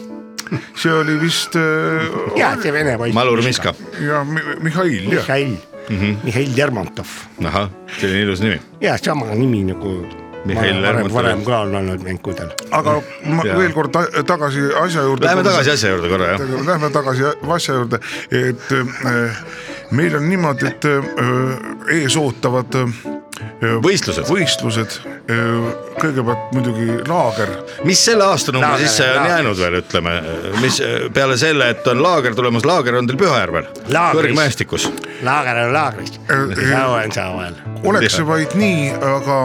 see oli vist äh, ja see vene poiss. malur Miska, ja Mi- Mihhail jah, Mihhail mm, -hmm. Mihhail Lermontov ahah, selline ilus nimi. ja sama nimi nagu Mihhail varem, Lermontov. varem ka on olnud mängudel. aga ma Jaa. veel kord ta- tagasi asja juurde. Läheme tagasi asja juurde korra jah. Lähme tagasi asja juurde, et äh, meil on niimoodi, et äh, ees ootavad äh, võistlused, võistlused, kõigepealt muidugi laager. Mis selle aastanumbri sisse on laager. jäänud veel, ütleme, mis peale selle, et on laager tulemas, laager on teil Pühajärvel, kõrgmäestikus. laager on laagris, äh, saua on saual. oleks see vaid nii, aga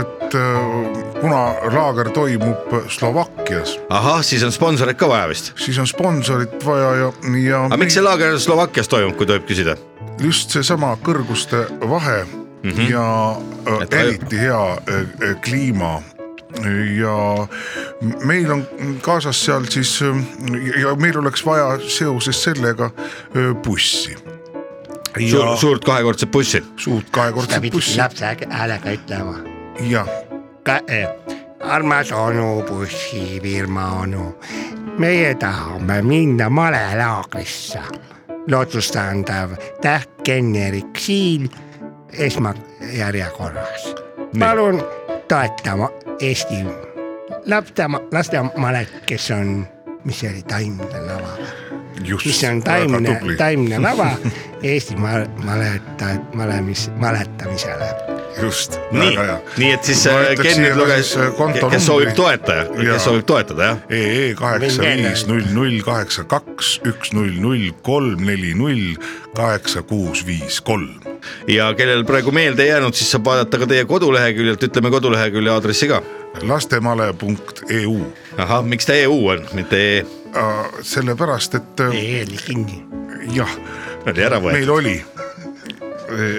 et äh, kuna laager toimub Slovakkias, ahah, siis on sponsoreid ka vaja vist. siis on sponsorit vaja ja, ja aga miks see laager Slovakkias toimub, kui tohib küsida? just seesama kõrguste vahe mm -hmm. ja äh, eriti hea äh, äh, kliima ja meil on kaasas seal siis äh, ja meil oleks vaja seoses sellega äh, bussi. Suur, ja suurt kahekordset bussi. suurt kahekordset bussi lapse hä- häälega ütlema. ja armas onu, bussifirma onu, meie tahame minna malelaagrisse. lootustandav täht Ken-Erik Siil esmajärjekorras. palun toetama Eesti laste, lastemalet, kes on, mis see oli, taimne lava just mis on taimne, taimne lava Eesti ma- maleta, malemis, maletamisele. just, nii. Väga hea, nii et siis äh, Ken nüüd luges äh,, kes soovib toetaja, kes soovib toetada jah. EE kaheksa viis null null kaheksa kaks üks null null kolm neli null kaheksa kuus viis kolm. ja kellel praegu meelde ei jäänud, siis saab vaadata ka teie koduleheküljelt, ütleme kodulehekülje aadressi ka. lastemale.eu, ahah, miks ta EU on, mitte E, sellepärast et äh, ei oli kinni. jah, oli ära meil võetud. oli,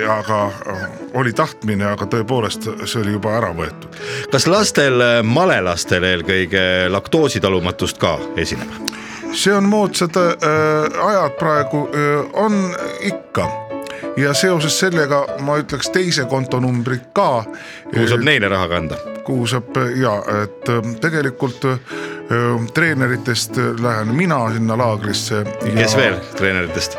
aga äh, oli tahtmine, aga tõepoolest see oli juba ära võetud. kas lastel, malelastel eelkõige laktoositalumatust ka esineb? see on moodsad äh, ajad praegu äh,, on ikka ja seoses sellega ma ütleks teise kontonumbri ka. kuhu saab neile raha kanda? kuhu saab ja et äh, tegelikult äh, treeneritest lähen mina sinna laagrisse. kes veel? treeneritest?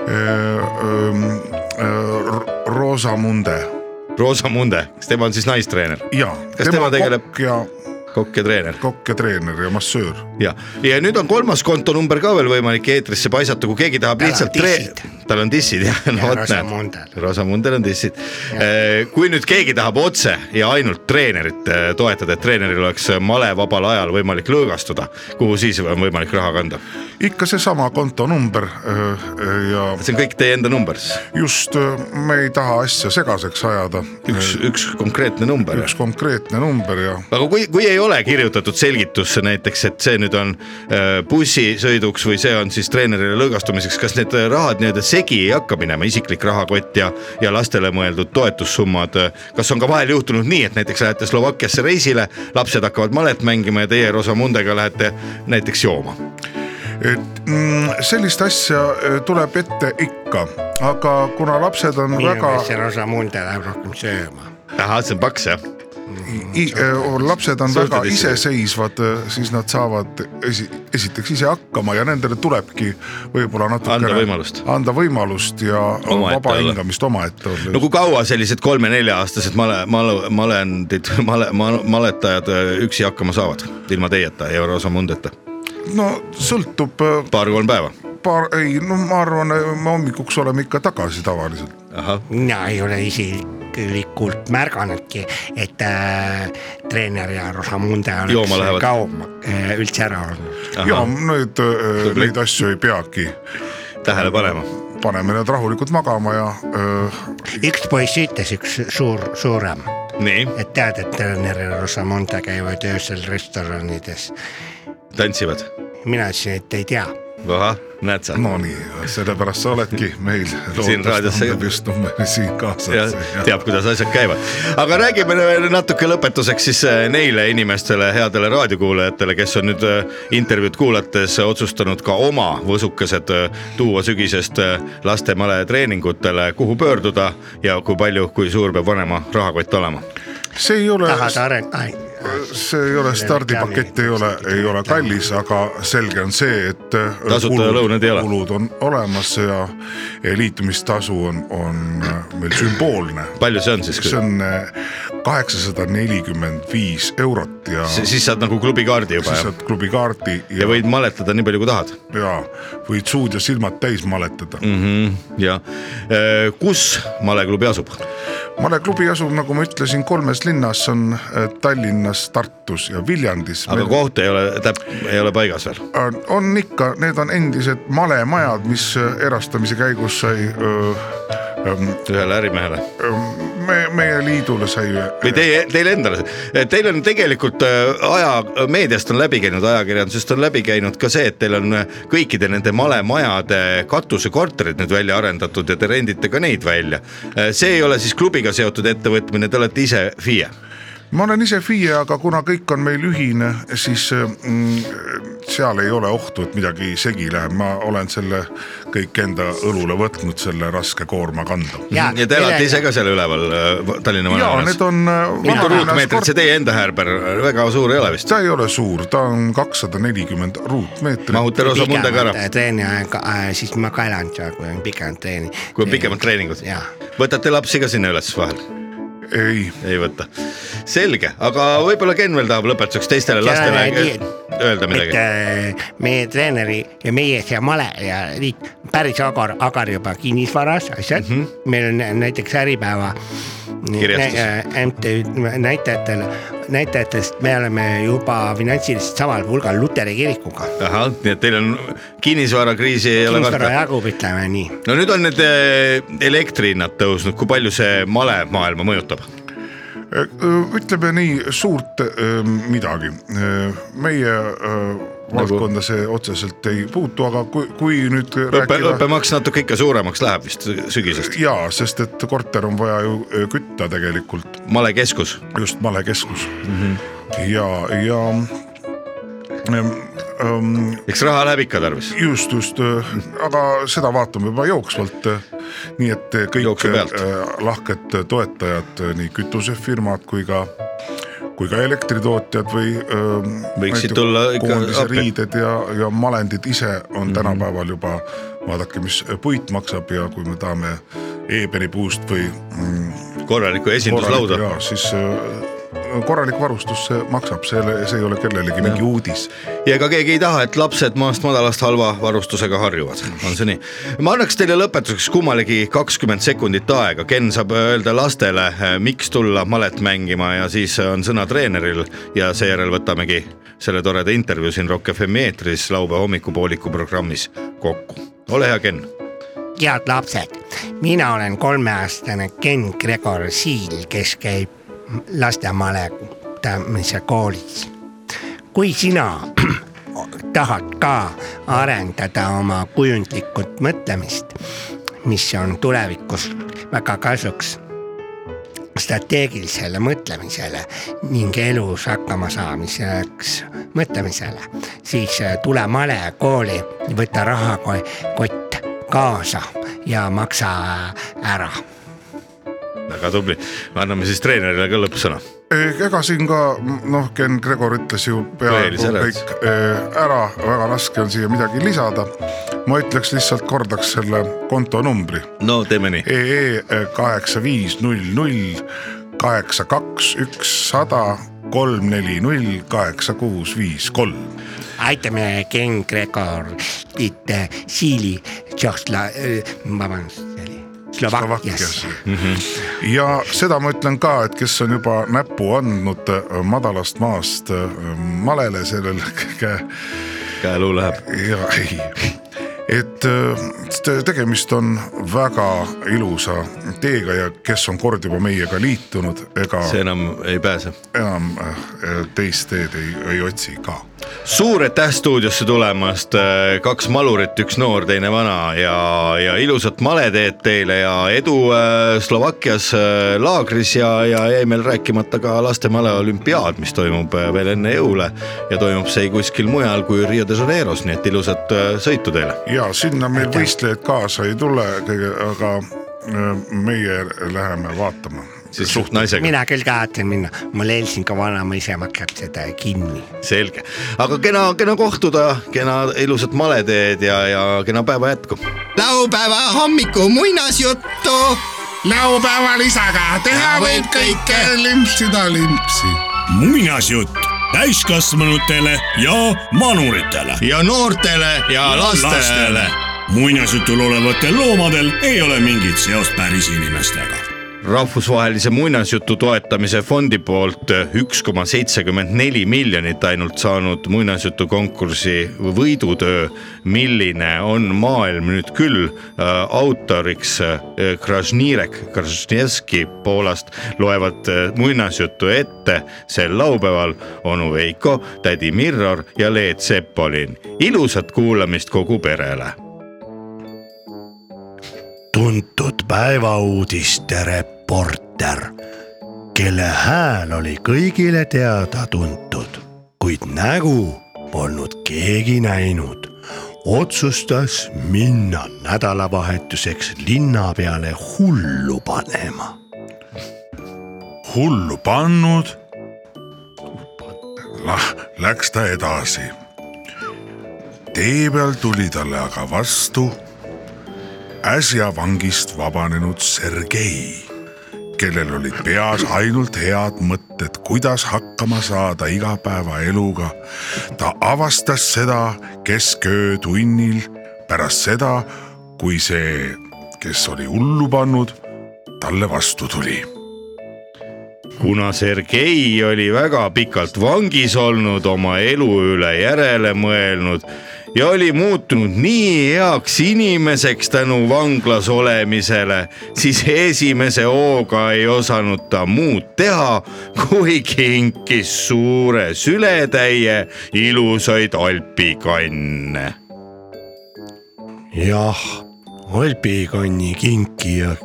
Roosa Munde Roosa Munde, kas tema on siis naistreener, ja Kas tema tegeleb- kokk ja kokk ja treener? kokk ja treener ja massöör. ja, ja nüüd on kolmas kontonumber ka veel võimalik eetrisse paisata, kui keegi tahab Tal lihtsalt dissid. tal on dissid jah, no Ja vot Rosa näed Mundel., Rosa Mundel on dissid. kui nüüd keegi tahab otse ja ainult treenerit eh, toetada, et treeneril oleks malevabal ajal võimalik lõõgastuda, kuhu siis on võimalik raha kanda? ikka seesama kontonumber äh, ja see on kõik teie enda number siis, just äh, me ei taha asja segaseks ajada. üks, üks konkreetne number. üks konkreetne number ja aga kui, kui ei ole kirjutatud selgitusse näiteks, et see nüüd on äh, bussisõiduks või see on siis treenerile lõõgastumiseks, kas need äh, rahad nii-öelda segi ei hakka minema, isiklik rahakott ja, ja lastele mõeldud toetussummad. kas on ka vahel juhtunud nii, et näiteks lähete Slovakkiasse reisile, lapsed hakkavad malet mängima ja teie Rosamundega lähete näiteks jooma? et mm, sellist asja äh, tuleb ette ikka, aga kuna lapsed on minu väga meelest see Rosamunde läheb rohkem sööma. ahah, see on paks jah? I, äh, lapsed on Suhteliselt väga ise. iseseisvad, siis nad saavad esi, esiteks ise hakkama ja nendele tulebki võib-olla natuke Anda võimalust. anda võimalust ja Omaette vaba hingamist omaette olla no kui kaua sellised kolme-nelja-aastased male, male, malendid, male, maletajad äh, üksi hakkama saavad ilma teieta ja Rosamundeta? no sõltub paar-kolm päeva. paar, ei no ma arvan, me hommikuks oleme ikka tagasi tavaliselt. Mina ei ole isiklikult märganudki, et äh, treener ja Rosamunde oleks kaua äh, üldse ära olnud. ja need, neid asju ei peagi, tähele panema. paneme need rahulikult magama ja öö, üks poiss ütles, üks suur, suurem, nii, et tead, et treener ja Rosamunde käivad öösel restoranides. tantsivad. mina ütlesin, et ei tea ahah, näed sa. no nii, sellepärast sa oledki meil Siin raadiosse- just siin kaasas ja teab, kuidas asjad käivad. aga räägime veel natuke lõpetuseks siis äh, neile inimestele, headele raadiokuulajatele, kes on nüüd äh, intervjuud kuulates otsustanud ka oma võsukesed äh, tuua sügisest äh, laste maletreeningutele, kuhu pöörduda ja kui palju, kui suur peab vanema rahakott olema. see ei ole, tahad areng-, see ei ole stardipakett ei ole, ei ole kallis, aga selge on see, et äh, Tasuta lõunaid ei ole. kulud on olemas ja ja liitumistasu on, on äh, meil sümboolne. palju see on siis? see on äh, kaheksasada nelikümmend viis eurot ja siis saad nagu klubikaardi juba siis saad klubikaardi ja, ja võid maletada nii palju, kui tahad ja võid suud ja silmad täis maletada mm. mm. -hmm. ja äh, kus maleklubi asub? maleklubi asub, nagu ma ütlesin, kolmes linnas on äh, Tallinnas, Tartus ja Viljandis. aga koht ei ole täp-, ei ole paigas veel. on ikka, need on endised malemajad, mis äh, erastamise käigus sai öö, ühele ärimehele me, meie liidule sai. või teie, teile endale, teil on tegelikult äh, aja, meediast on läbi käinud, ajakirjandusest on läbi käinud ka see, et teil on kõikide nende malemajade katusekorterid nüüd välja arendatud ja te rendite ka neid välja. see ei ole siis klubiga seotud ettevõtmine, te olete ise FIE. Ma olen ise FIE, aga kuna kõik on meil ühine, siis mm, seal ei ole ohtu, et midagi segi läheb, ma olen selle kõik enda õlule võtnud, selle raske koorma kanda. ja, te elate ise ka seal üleval äh, Tallinna ja vanemajas need? on. mitu ruutmeetrit see teie enda häärber, väga suur ei ole vist? ta ei ole suur, ta on kakssada nelikümmend ruutmeetrit. mahute Rosamundega ära, treeni aega äh,, siis ma ka elan seal, kui on pikem treeni. kui on pikemad treeningud võtate lapsi ka sinna üles vahel? ei, ei võta, selge, aga võib-olla Ken veel tahab lõpetuseks teistele lastele öelda midagi et. äh, meie treeneri ja meie see male ja liit päris agar, agar juba kinnisvaras asjad mm, -hmm. meil on näiteks Äripäeva MTÜ näitajatel, näitajatest me oleme juba finantsiliselt samal pulgal Luteri kirikuga. ahah, nii et teil on kinnisvarakriisi ei ole kinnisvara jagub, ütleme nii. no nüüd on need eh, elektrihinnad tõusnud, kui palju see malemaailma mõjutab? ütleme nii suurt öö, midagi, meie öö, valdkonda see otseselt ei puutu, aga kui, kui nüüd õppe, rääkida õppemaks natuke ikka suuremaks läheb vist sügisest. jaa, sest et korter on vaja ju kütta tegelikult, malekeskus, just malekeskus mm. -hmm. ja, ja ähm, eks raha läheb ikka tarvis. just, just, aga seda vaatame juba jooksvalt. nii et kõik lahked toetajad, nii kütusefirmad kui ka, kui ka elektritootjad või. Võiksid tulla ikka appi. Riided ja, ja malendid ise on mm -hmm. tänapäeval juba, vaadake, mis puit maksab ja kui me tahame eebeni puust või mm, korralikku esinduslauda. siis äh, korralik varustus, see maksab, see, see ei ole kellelegi mingi uudis ja ega keegi ei taha, et lapsed maast madalast halva varustusega harjuvad, on see nii? ma annaks teile lõpetuseks kummalegi kakskümmend sekundit aega, Ken saab öelda lastele, miks tulla malet mängima ja siis on sõna treeneril ja seejärel võtamegi selle toreda intervjuu siin Rock FM eetris laupäeva hommikupooliku programmis kokku. ole hea, Ken. head lapsed, mina olen kolmeaastane Ken Gregor Siil, kes käib laste maletamise koolis. Kui sina tahad ka arendada oma kujundlikut mõtlemist, mis on tulevikus väga kasuks strateegilisele mõtlemisele ning elus hakkama saamiseks mõtlemisele, siis äh, tule male kooli, võta rahakott kaasa ja maksa ära väga tubli, anname siis treenerile ka lõppsõna. ega siin ka noh, Ken Gregor ütles ju peaaegu kõik eh, ära, väga raske on siia midagi lisada. ma ütleks lihtsalt kordaks selle kontonumbri no teeme nii. EE kaheksa viis null null kaheksa kaks üks sada kolm neli null kaheksa kuus viis kolm aitame Ken Gregorit äh, Siili Tšehhsla-, vabandust, see oli Slovakkias. ja seda ma ütlen ka, et kes on juba näpu andnud äh, madalast maast äh, malele sellel käe käeluu läheb. ja ei, et äh, te- tegemist on väga ilusa teega ja kes on kord juba meiega liitunud, ega see enam ei pääse. enam teist teed ei, ei otsi ka suur aitäh stuudiosse tulemast, kaks malurit, üks noor, teine vana ja, ja ilusat maleteed teile ja edu äh, Slovakkias äh, laagris ja, ja jäi meil rääkimata ka laste maleolümpiaad, mis toimub äh, veel enne jõule ja toimub see kuskil mujal kui Rio de Janeiros, nii et ilusat äh, sõitu teile. ja sinna meil võistlejaid kaasa ei tule, aga äh, meie läheme vaatama siis suht naisega. mina küll kavatsen minna, mul Helsingi vanaema ise maksab seda kinni. selge, aga kena, kena kohtuda, kena ilusat maleteed ja, ja kena päeva jätku. laupäeva hommiku muinasjuttu. laupäeval isaga teha võib kõike, limpsida limpsi. muinasjutt täiskasvanutele ja manuritele. ja noortele ja lastele, lastele.. muinasjutul olevatel loomadel ei ole mingit seost päris inimestega rahvusvahelise muinasjutu toetamise fondi poolt üks koma seitsekümmend neli miljonit ainult saanud muinasjutukonkursi võidutöö, milline on maailm nüüd küll äh, autoriks äh, Kražnirek Kražnevski Poolast? Loevad äh, muinasjutu ette sel laupäeval onu Veiko, tädi Mirror ja Leet Sepolin. ilusat kuulamist kogu perele tuntud päevauudiste reporter, kelle hääl oli kõigile teada-tuntud, kuid nägu polnud keegi näinud, otsustas minna nädalavahetuseks linna peale hullu panema. hullu pannud. Lah, läks ta edasi. tee peal tuli talle aga vastu äsja vangist vabanenud Sergei, kellel olid peas ainult head mõtted, kuidas hakkama saada igapäevaeluga. ta avastas seda kesköötunnil pärast seda, kui see, kes oli hullu pannud, talle vastu tuli kuna Sergei oli väga pikalt vangis olnud, oma elu üle järele mõelnud ja oli muutunud nii heaks inimeseks tänu vanglas olemisele, siis esimese hooga ei osanud ta muud teha, kui kinkis suure sületäie ilusaid alpikanne. jah, alpikanni kinkija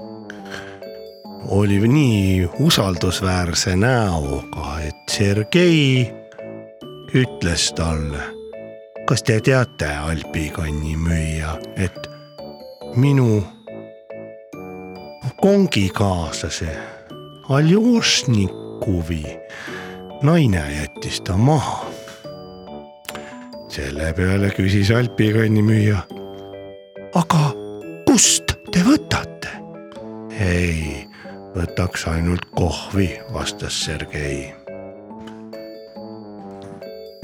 oli nii usaldusväärse näoga, et Sergei ütles talle kas te teate, alpikanni müüja, et minu kongikaaslase Aljošnikovi naine jättis ta maha. selle peale küsis alpikanni müüja. aga kust te võtate? ei, võtaks ainult kohvi, vastas Sergei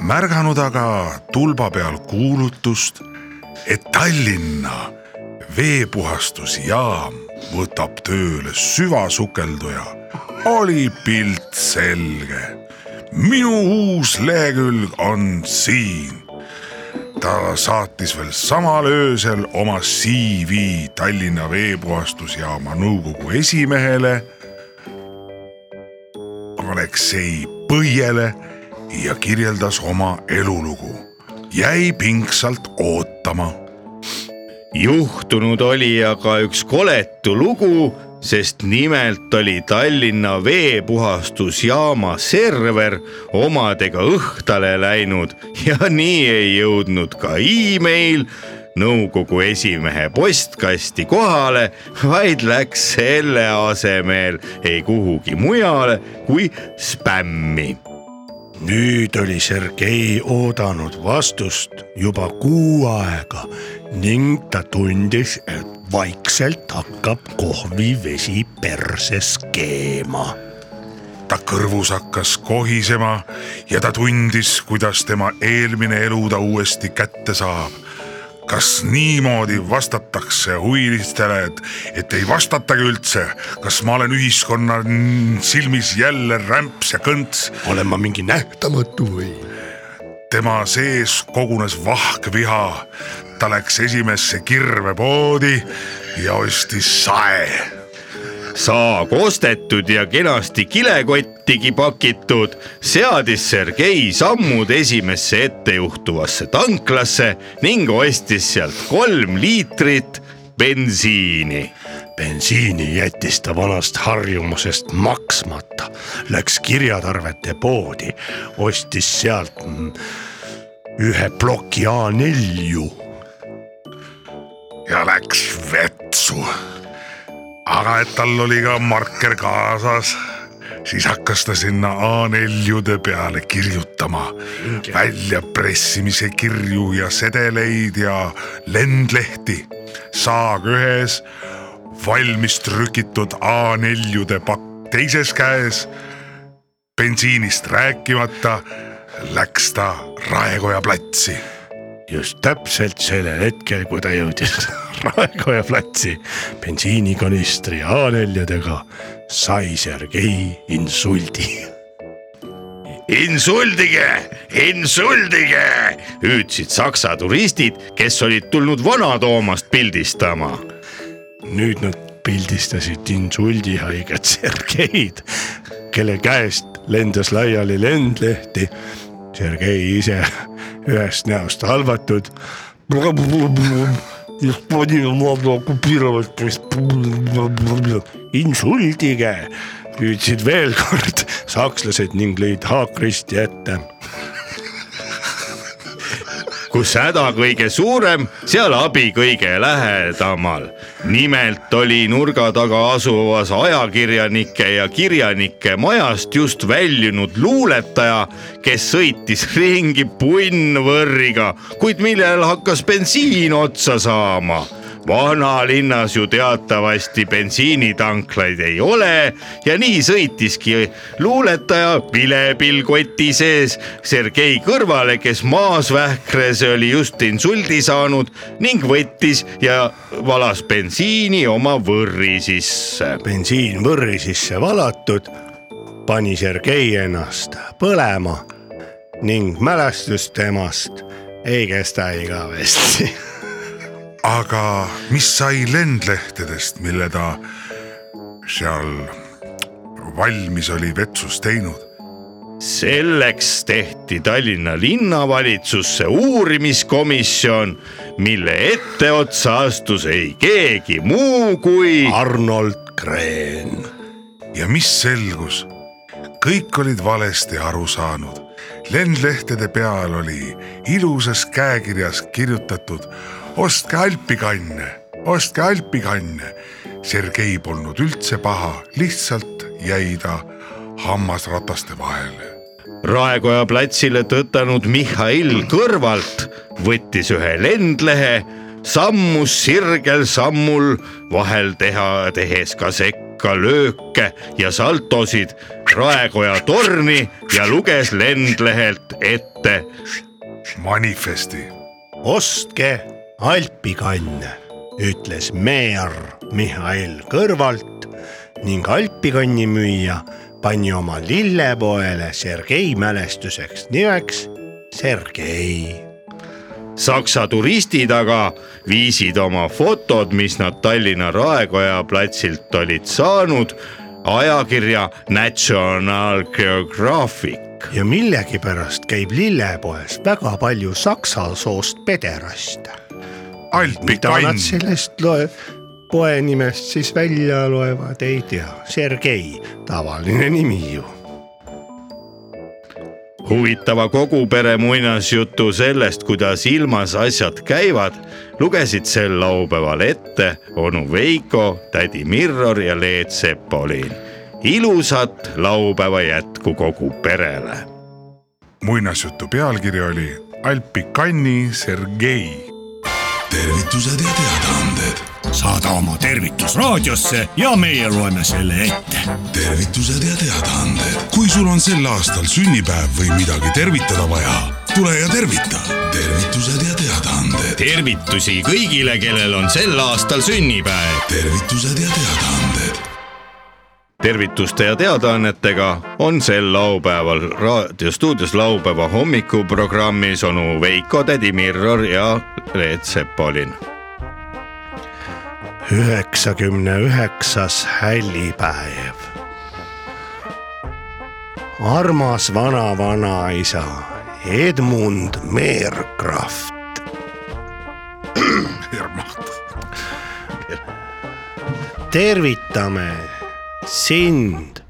märganud aga tulba peal kuulutust, et Tallinna veepuhastusjaam võtab tööle süvasukelduja, oli pilt selge. minu uus lehekülg on siin. ta saatis veel samal öösel oma CV Tallinna veepuhastusjaama nõukogu esimehele Aleksei Põiele ja kirjeldas oma elulugu. jäi pingsalt ootama. juhtunud oli aga üks koletu lugu, sest nimelt oli Tallinna veepuhastusjaama server omadega õhtale läinud ja nii ei jõudnud ka email nõukogu esimehe postkasti kohale, vaid läks selle asemel ei kuhugi mujale kui spämmi nüüd oli Sergei oodanud vastust juba kuu aega ning ta tundis, et vaikselt hakkab kohvivesi perses keema. ta kõrvus hakkas kohisema ja ta tundis, kuidas tema eelmine elu ta uuesti kätte saab kas niimoodi vastatakse huvilistele, et, et ei vastatagi üldse, kas ma olen ühiskonna silmis jälle rämps ja kõnts? olen ma mingi nähtamatu või? tema sees kogunes vahkviha, ta läks esimesse kirvepoodi ja ostis sae saag ostetud ja kenasti kilekottigi pakitud, seadis Sergei sammud esimesse ettejuhtuvasse tanklasse ning ostis sealt kolm liitrit bensiini. bensiini jättis ta vanast harjumusest maksmata, läks kirjatarvete poodi, ostis sealt ühe ploki A4-ju. ja läks vetsu aga et tal oli ka marker kaasas, siis hakkas ta sinna A4-jude peale kirjutama väljapressimise kirju ja sedeleid ja lendlehti. saag ühes, valmis trükitud A4-jude pakk teises käes. bensiinist rääkimata läks ta Raekoja platsi just täpselt sellel hetkel, kui ta jõudis Raekoja platsi bensiinikanistri A4-dega, sai Sergei insuldi. insuldige, insuldige, hüüdsid saksa turistid, kes olid tulnud Vana-Toomast pildistama. nüüd nad pildistasid insuldihaiget Sergeid, kelle käest lendas laiali lendlehti. Sergei ise ühest näost halvatud. insuldige, hüüdsid veel kord sakslased ning lõid haakristi ette kus häda kõige suurem, seal abi kõige lähedamal. nimelt oli nurga taga asuvas ajakirjanike ja kirjanike majast just väljunud luuletaja, kes sõitis ringi punnvõrriga, kuid millel hakkas bensiin otsa saama vanalinnas ju teatavasti bensiinitanklaid ei ole ja nii sõitiski luuletaja vilepill koti sees Sergei kõrvale, kes maasvähkres oli just insuldi saanud ning võttis ja valas bensiini oma võrri sisse. bensiin võrri sisse valatud, pani Sergei ennast põlema ning mälestus temast ei kesta igavesti aga mis sai lendlehtedest, mille ta seal valmis oli vetsus teinud? selleks tehti Tallinna linnavalitsusse uurimiskomisjon, mille etteotsa astus ei keegi muu kui Arnold Kreen. ja mis selgus? kõik olid valesti aru saanud. lendlehtede peal oli ilusas käekirjas kirjutatud ostke alpikanne, ostke alpikanne. Sergei polnud üldse paha, lihtsalt jäi ta hammasrataste vahele. Raekoja platsile tõtanud Mihhail kõrvalt võttis ühe lendlehe, sammus sirgel sammul vahel teha, tehes ka sekka lööke ja saltosid Raekoja torni ja luges lendlehelt ette. manifesti. ostke alpikann, ütles meer Mihhail kõrvalt ning alpikanni müüja pani oma lillepoele Sergei mälestuseks nimeks Sergei. Saksa turistid aga viisid oma fotod, mis nad Tallinna Raekoja platsilt olid saanud, ajakirja National Geographic ja millegipärast käib lillepoes väga palju saksa soost pederaste. Mida nad sellest loe-, poe nimest siis välja loevad, ei tea, Sergei, tavaline nimi ju. huvitava kogu pere muinasjutu sellest, kuidas ilmas asjad käivad, lugesid sel laupäeval ette onu Veiko, tädi Mirror ja Leet Sepolin. ilusat laupäeva jätku kogu perele. muinasjutu pealkiri oli Alpi kanni Sergei. Tervitused ja teadaanded, saada oma tervitus raadiosse ja meie loeme selle ette. tervitused ja teadaanded. kui sul on sel aastal sünnipäev või midagi tervitada vaja, tule ja tervita. tervitused ja teadaanded, tervitusi kõigile, kellel on sel aastal sünnipäev. tervitused ja teadaanded, tervituste ja teadaannetega on sel laupäeval raadiostuudios laupäeva hommikuprogrammis onu Veiko, tädi Mirror ja Leet Sepolin. üheksakümne üheksas hällipäev. armas vana-vanaisa Edmund Meerkraft tervitame sind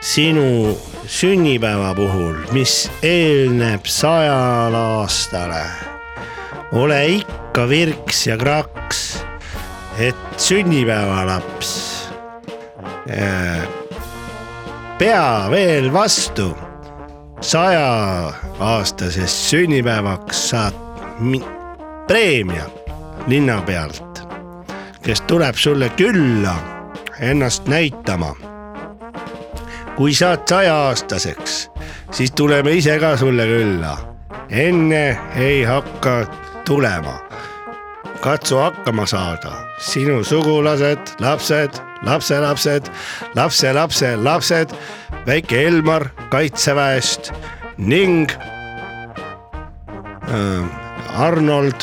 sinu sünnipäeva puhul, mis eelneb sajal aastale. ole ikka virks ja kraks, et sünnipäevalaps äh, pea veel vastu. saja aastasest sünnipäevaks saad mi- preemia linna pealt, kes tuleb sulle külla ennast näitama. kui saad sajaaastaseks, siis tuleme ise ka sulle külla. enne ei hakka tulema. katsu hakkama saada, sinu sugulased, lapsed, lapselapsed, lapselapse lapsed, väike Elmar kaitseväest ning äh, Arnold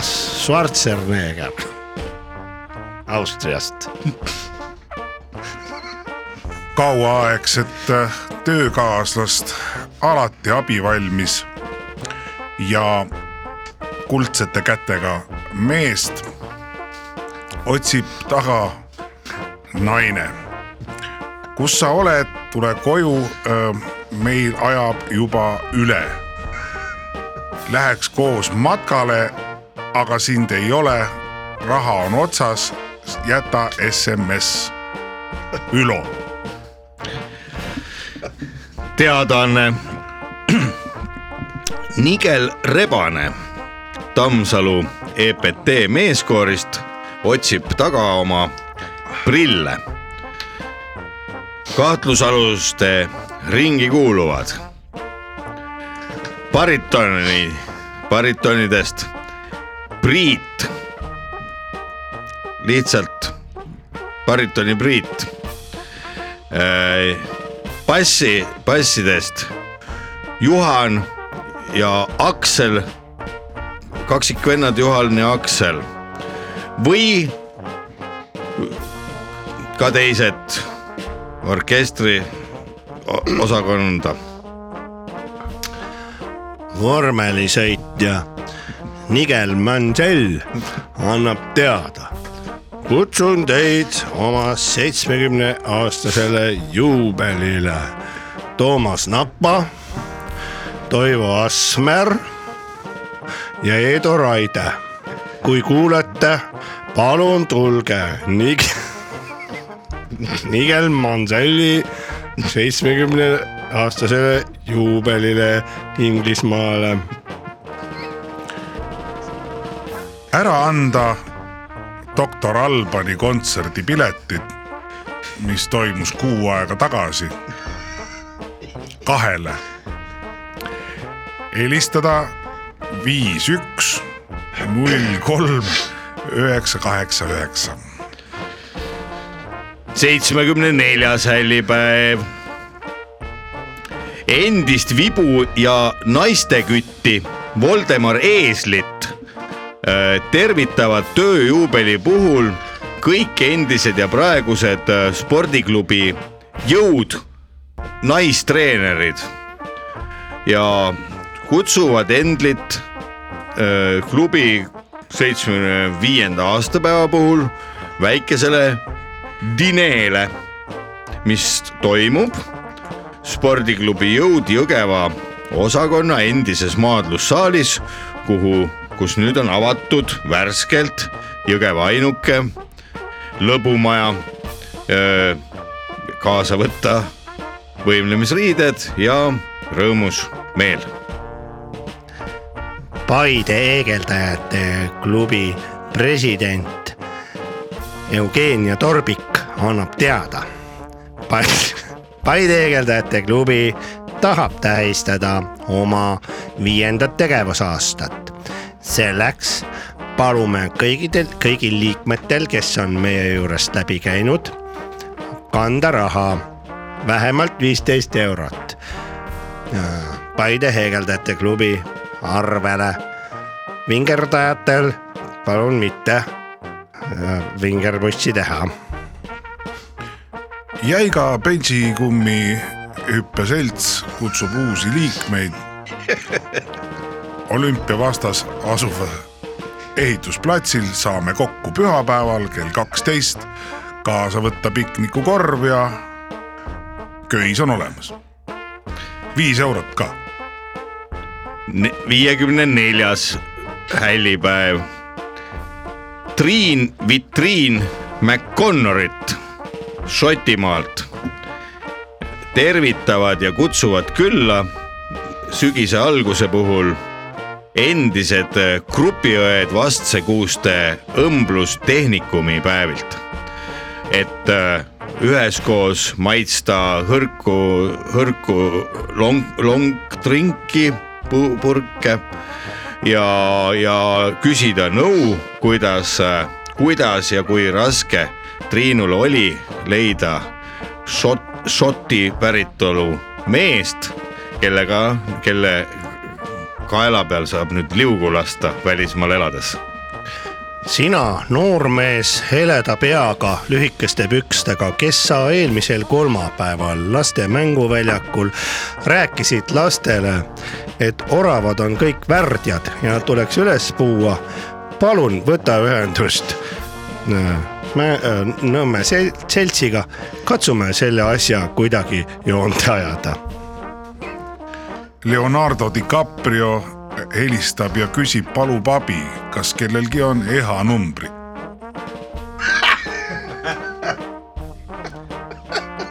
Schwarzenegger Austriast. kauaaegset äh, töökaaslast, alati abivalmis ja kuldsete kätega meest otsib taga naine. kus sa oled, tule koju, meil ajab juba üle. Läheks koos matkale, aga sind ei ole, raha on otsas, jäta SMS. Ülo teadaanne. Nigel Rebane Tammsalu EPT meeskoorist otsib taga oma prille. kahtlusaluste ringi kuuluvad baritoni, baritonidest Priit, lihtsalt baritoni Priit bassi, bassidest Juhan ja Aksel, kaksikvennad Juhan ja Aksel või ka teised orkestri osakonda. vormelisõitja Nigel Mansell annab teada. Kutsun teid oma seitsmekümne aastasele juubelile. Toomas Napa, Toivo Asmer ja Eedo Raide. kui kuulete, palun tulge Nig-, Nigel Manselli seitsmekümne aastasele juubelile Inglismaale. ära anda doktor Albani kontserdi piletid, mis toimus kuu aega tagasi, kahele. helistada viis üks null kolm üheksa kaheksa üheksa. seitsmekümne neljas hällipäev. endist vibu ja naistekütti Voldemar Eeslit tervitavad tööjuubeli puhul kõik endised ja praegused äh, spordiklubi jõud naistreenerid. Ja kutsuvad Endlit öö, klubi seitsmekümne viienda aastapäeva puhul väikesele dineele, mis toimub spordiklubi Jõud Jõgeva osakonna endises maadlussaalis, kuhu, kus nüüd on avatud värskelt Jõgeva ainuke lõbumaja. kaasa võtta võimlemisriided ja rõõmus meel. Paide heegeldajate klubi president Eugenia Torbik annab teada. Paide heegeldajate klubi tahab tähistada oma viiendat tegevusaastat. Selleks palume kõigidel, kõigil liikmetel, kes on meie juurest läbi käinud, kanda raha vähemalt viisteist eurot. Paide heegeldajate klubi arvele. vingerdajatel palun mitte äh, vingerpussi teha. jäiga bensikummi hüppeselts kutsub uusi liikmeid olümpiavastas asuva ehitusplatsil saame kokku pühapäeval kell kaksteist, kaasa võtta piknikukorv ja köis on olemas. viis eurot ka. viiekümne neljas hällipäev. Triin Vitriin McConnorit Šotimaalt tervitavad ja kutsuvad külla sügise alguse puhul endised grupiõed Vastsekuuste õmblustehnikumi päevilt. et äh, üheskoos maitsta hõrku, hõrku long, longdrinki, purke ja, ja küsida nõu, kuidas, kuidas ja kui raske Triinul oli leida šot, šoti päritolu meest, kellega, kelle kaela peal saab nüüd liugu lasta välismaal elades sina, noormees heleda peaga, lühikeste pükstega, kes sa eelmisel kolmapäeval laste mänguväljakul rääkisid lastele, et oravad on kõik värdjad ja nad tuleks üles puua. palun võta ühendust Nõmme seltsiga, katsume selle asja kuidagi joonde ajada. Leonardo DiCaprio helistab ja küsib, palub abi, kas kellelgi on EHA numbrid.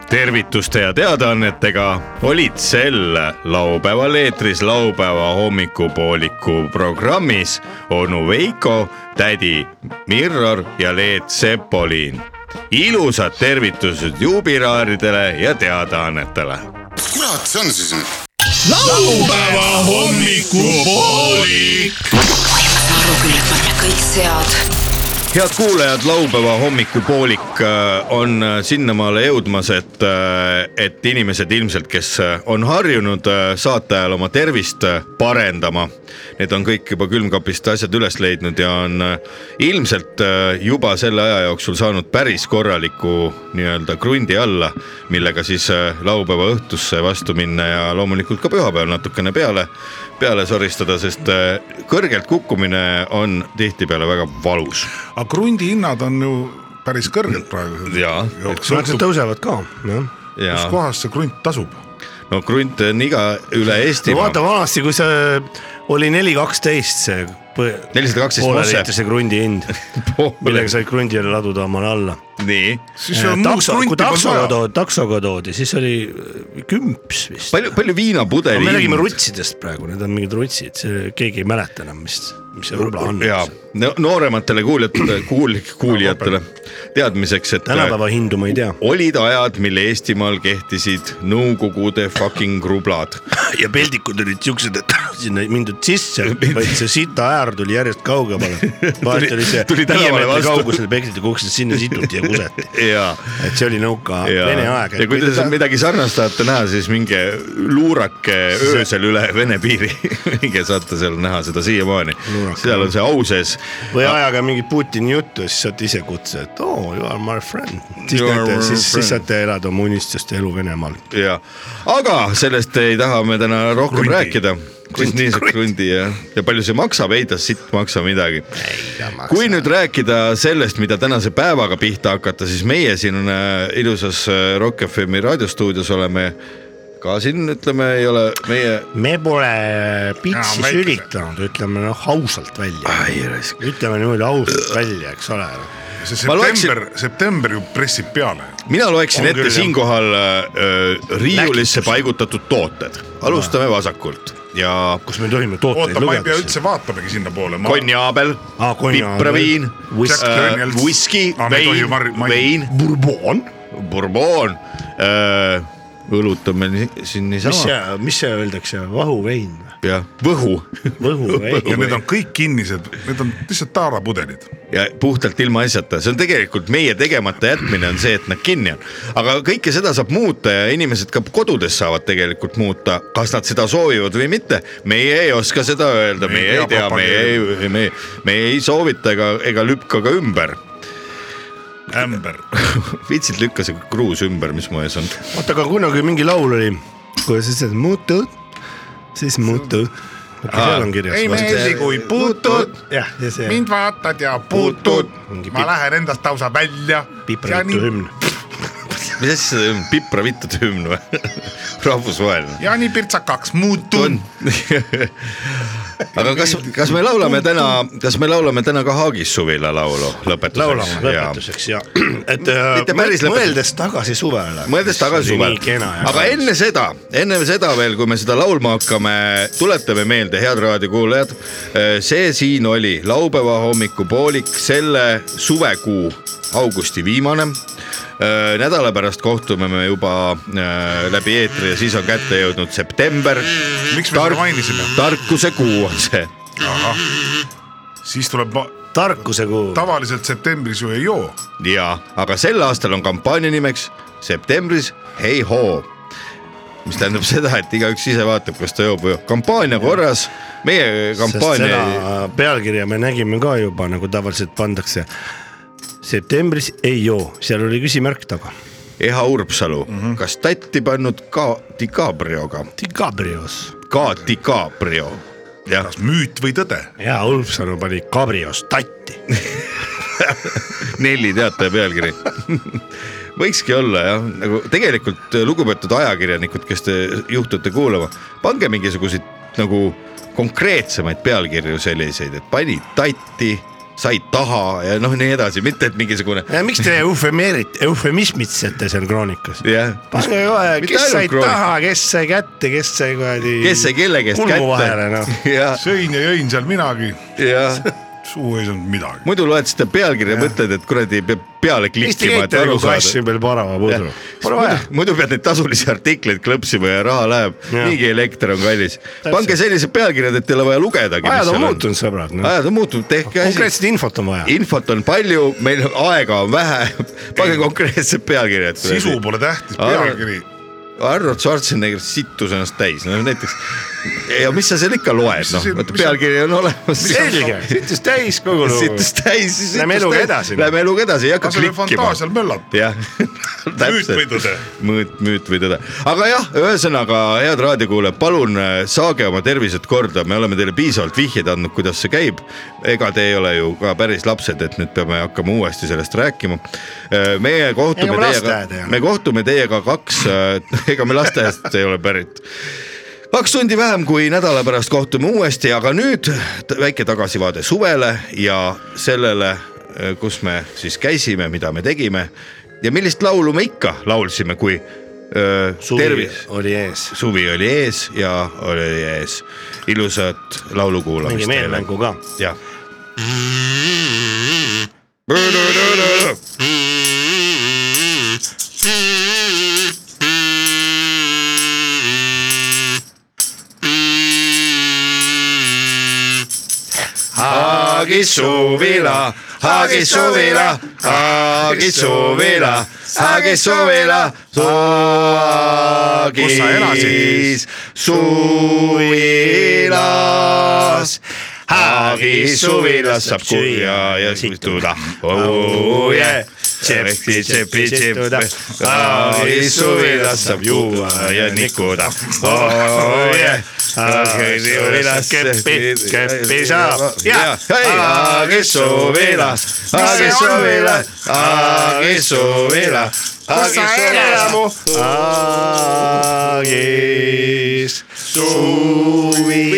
tervituste ja teadaannetega olid sel laupäeval eetris laupäeva hommikupooliku programmis onu Veiko, tädi Mirror ja Leet Sepolin. ilusad tervitused juubiraaridele ja teadaannetele. kurat see on siis nüüd? Laupäeva hommikupoolik. võimas aru küll, et ma olen kõik sead head kuulajad, laupäeva hommikupoolik äh, on äh, sinnamaale jõudmas, et, äh, et inimesed ilmselt, kes on harjunud saate ajal oma tervist parendama. Need on kõik juba külmkapist asjad üles leidnud ja on ilmselt juba selle aja jooksul saanud päris korraliku nii-öelda krundi alla, millega siis laupäeva õhtusse vastu minna ja loomulikult ka pühapäeval natukene peale, peale soristada, sest kõrgelt kukkumine on tihtipeale väga valus aga krundi hinnad on ju päris kõrged praegu. jaa. Nad tõusevad ka, jah. kus kohas see krunt tasub? no krunt on iga üle Eestimaa. no vaata vanasti, kui see oli neli kaksteist see nelisada kaksteist pooleliitrise krundi hind millega sai krundile laduda omale alla. nii. takso, kui taksoga toodi, taksoga toodi, siis oli kümps vist. palju, palju viinapudeli no,. me räägime rutsidest praegu, need on mingid rutsid, see keegi ei mäleta enam, mis, mis see rubla on. ja noorematele kuuljatele, kuul-, kuulijatele teadmiseks, et. tänapäeva hindu ma ei tea. olid ajad, mil Eestimaal kehtisid Nõukogude fucking rublad ja peldikud olid siuksed, et sinna ei mindud sisse, vaid see sita äär tuli järjest kaugemale. vahet oli see viie meetri kaugusel peksiti kukkusid sinna situti ja kuseti. et see oli nõuka vene aeg. ja kui te seda midagi sarnast tahate näha, siis minge luurake öösel üle Vene piiri. minge saate seal näha seda siiamaani. seal on see au sees. või ajage mingit Putini juttu siis saate ise kutse, et oh,, you are my friend. siis näete, siis, siis saate elada oma unistuste elu Venemaal. ja, aga sellest ei taha me täna rohkem Krundi. rääkida. sest nii see krundi ja, ja palju see maksab, ei ta sitt maksa midagi. kui nüüd rääkida sellest, mida tänase päevaga pihta hakata, siis meie siin äh, ilusas äh, Rock FM-i raadiostuudios oleme ka siin ütleme, ei ole meie. me pole pitsi Jaa, väike- sülitanud, ütleme noh ausalt välja. ütleme niimoodi ausalt välja, eks ole. See Ma loeksin- september, september ju pressib peale. mina loeksin On ette siinkohal äh, riiulisse paigutatud tooted, alustame vasakult ja kas me tohime tooteid oota, ma ei lugeda pea? üldse vaatamagi sinnapoole. konjaabel Aa,, konjaabel. pipraviin, Whisky. Jack Daniels. whisky, vein ma vein, Bourbon. bourbon, õlut on meil siin mis niisama see, mis see öeldakse, vahuvein? Ja Võhu Võhuvein. ja need on kõik kinnised, need on lihtsalt taarapudelid. ja puhtalt ilma asjata, see on tegelikult meie tegemata jätmine on see, et nad kinni on. aga kõike seda saab muuta ja inimesed ka kodudes saavad tegelikult muuta, kas nad seda soovivad või mitte. meie ei oska seda öelda, Me ei meie ei tea meie ei, me, me ei soovita ega, ega lükka ka ümber. ämber. vitsid lükka see kruus ümber, mis mu ees on. oota, aga kunagi mingi laul oli, kuidas sa ütlesid, muutud, siis muutud. seal on kirjas. ei meeldi, kui puutud, jah, ja see mind vaatad ja puutud ma lähen endast lausa välja. pipramitu hümn. Mis asja see on, pipra vittude hümn või? rahvusvaheline. Jaani pirtsakaks muutun. aga kas, kas me laulame täna, kas me laulame täna ka Haagis suvila laulu lõpetuseks? laulame lõpetuseks ja et äh, Mitte päris lõpetuseks. mõeldes tagasi suvele. mõeldes tagasi suvel, aga enne seda, enne seda veel, kui me seda laulma hakkame, tuletame meelde, head raadiokuulajad, see siin oli laupäeva hommikupoolik, selle suvekuu augusti viimane. Nädala pärast kohtume me juba äh, läbi eetri ja siis on kätte jõudnud september. miks me seda mainisime? tarkuse kuu on see. siis tuleb, tarkuse kuu. tavaliselt septembris ju ei joo. ja, aga sel aastal on kampaania nimeks septembris hei hoo mis tähendab seda, et igaüks ise vaatab, kas ta joob või joob, kampaania korras, meie kampaania. pealkirja me nägime ka juba nagu tavaliselt pandakse. Septembris ei joo, seal oli küsimärk taga. Eha Urbsalu mm, -hmm. kas tatti pannud ka DiCaprioga? DiCaprios. ka DiCaprio, jah, kas müüt või tõde? ja Ulfsalu pani Cabrios tatti. Nelli Teataja pealkiri võikski olla jah, nagu tegelikult lugupeetud ajakirjanikud, kes te juhtute kuulama, pange mingisuguseid nagu konkreetsemaid pealkirju selliseid, et pani tatti, sai taha ja noh, nii edasi, mitte et mingisugune. miks te eufemeerite, eufemismitsete seal kroonikas? pange kohe, kes sai kroonik- taha, kes sai kätte, kes sai kuradi. kes sai kelle käest kätte jah, sõin ja jõin seal minagi, jah, suu ei saanud midagi. muidu loed seda pealkirja, mõtled, et kuradi peab peale klikkima, et aru saada. peal parava pudru. Pole vaja. muidu pead neid tasulisi artikleid klõpsima ja raha läheb, niigi elekter on kallis. pange sellised pealkirjad, et ei ole vaja lugedagi. ajad on muutunud, sõbrad no.. ajad on muutunud, tehke asi. konkreetset infot on vaja. infot on palju, meil aega on vähe, pange konkreetsed pealkirjad. sisu pole tähtis, pealkiri. Arnold Schwarzenegger sittus ennast täis, no näiteks ja mis sa seal ikka loed, noh see- pealkiri on olemas. selge, situs täis kogu lugu. situs täis, Lähme eluga edasi. Lähme eluga edasi, ei hakka klikkima. fantaasial möllata. jah, müüt või tõde? müüt, müüt või tõde, aga jah, ühesõnaga head raadiokuulajad, palun äh, saage oma tervised korda, me oleme teile piisavalt vihjeid andnud, kuidas see käib. ega te ei ole ju ka päris lapsed, et nüüd peame hakkama uuesti sellest rääkima. meie kohtume Ega me teiega me kohtume teiega kaks, ega me lasteaiast ei ole pärit kaks tundi vähem kui nädala pärast kohtume uuesti, aga nüüd väike tagasivaade suvele ja sellele, kus me siis käisime, mida me tegime ja millist laulu me ikka laulsime, kui öö, suvi tervis, oli ees. suvi oli ees ja oli ees. ilusat laulu kuulamist mingi meelmängu ka. jah. Haagis suvila, Haagis suvila, Haagis suvila, Haagis suvila, Kus sa elasid? Haagis suvilas. Haagis suvilas saab süüa ja istuda. Oh yeah, tšepi, tšepi, tšepi. Haagis suvilas saab juua ja nikuda. Oh suvilas keppi, keppi saab Haagis suvilas, Haagis suvilas, Haagis suvilas. Kus sa elad? Haagis suvilas.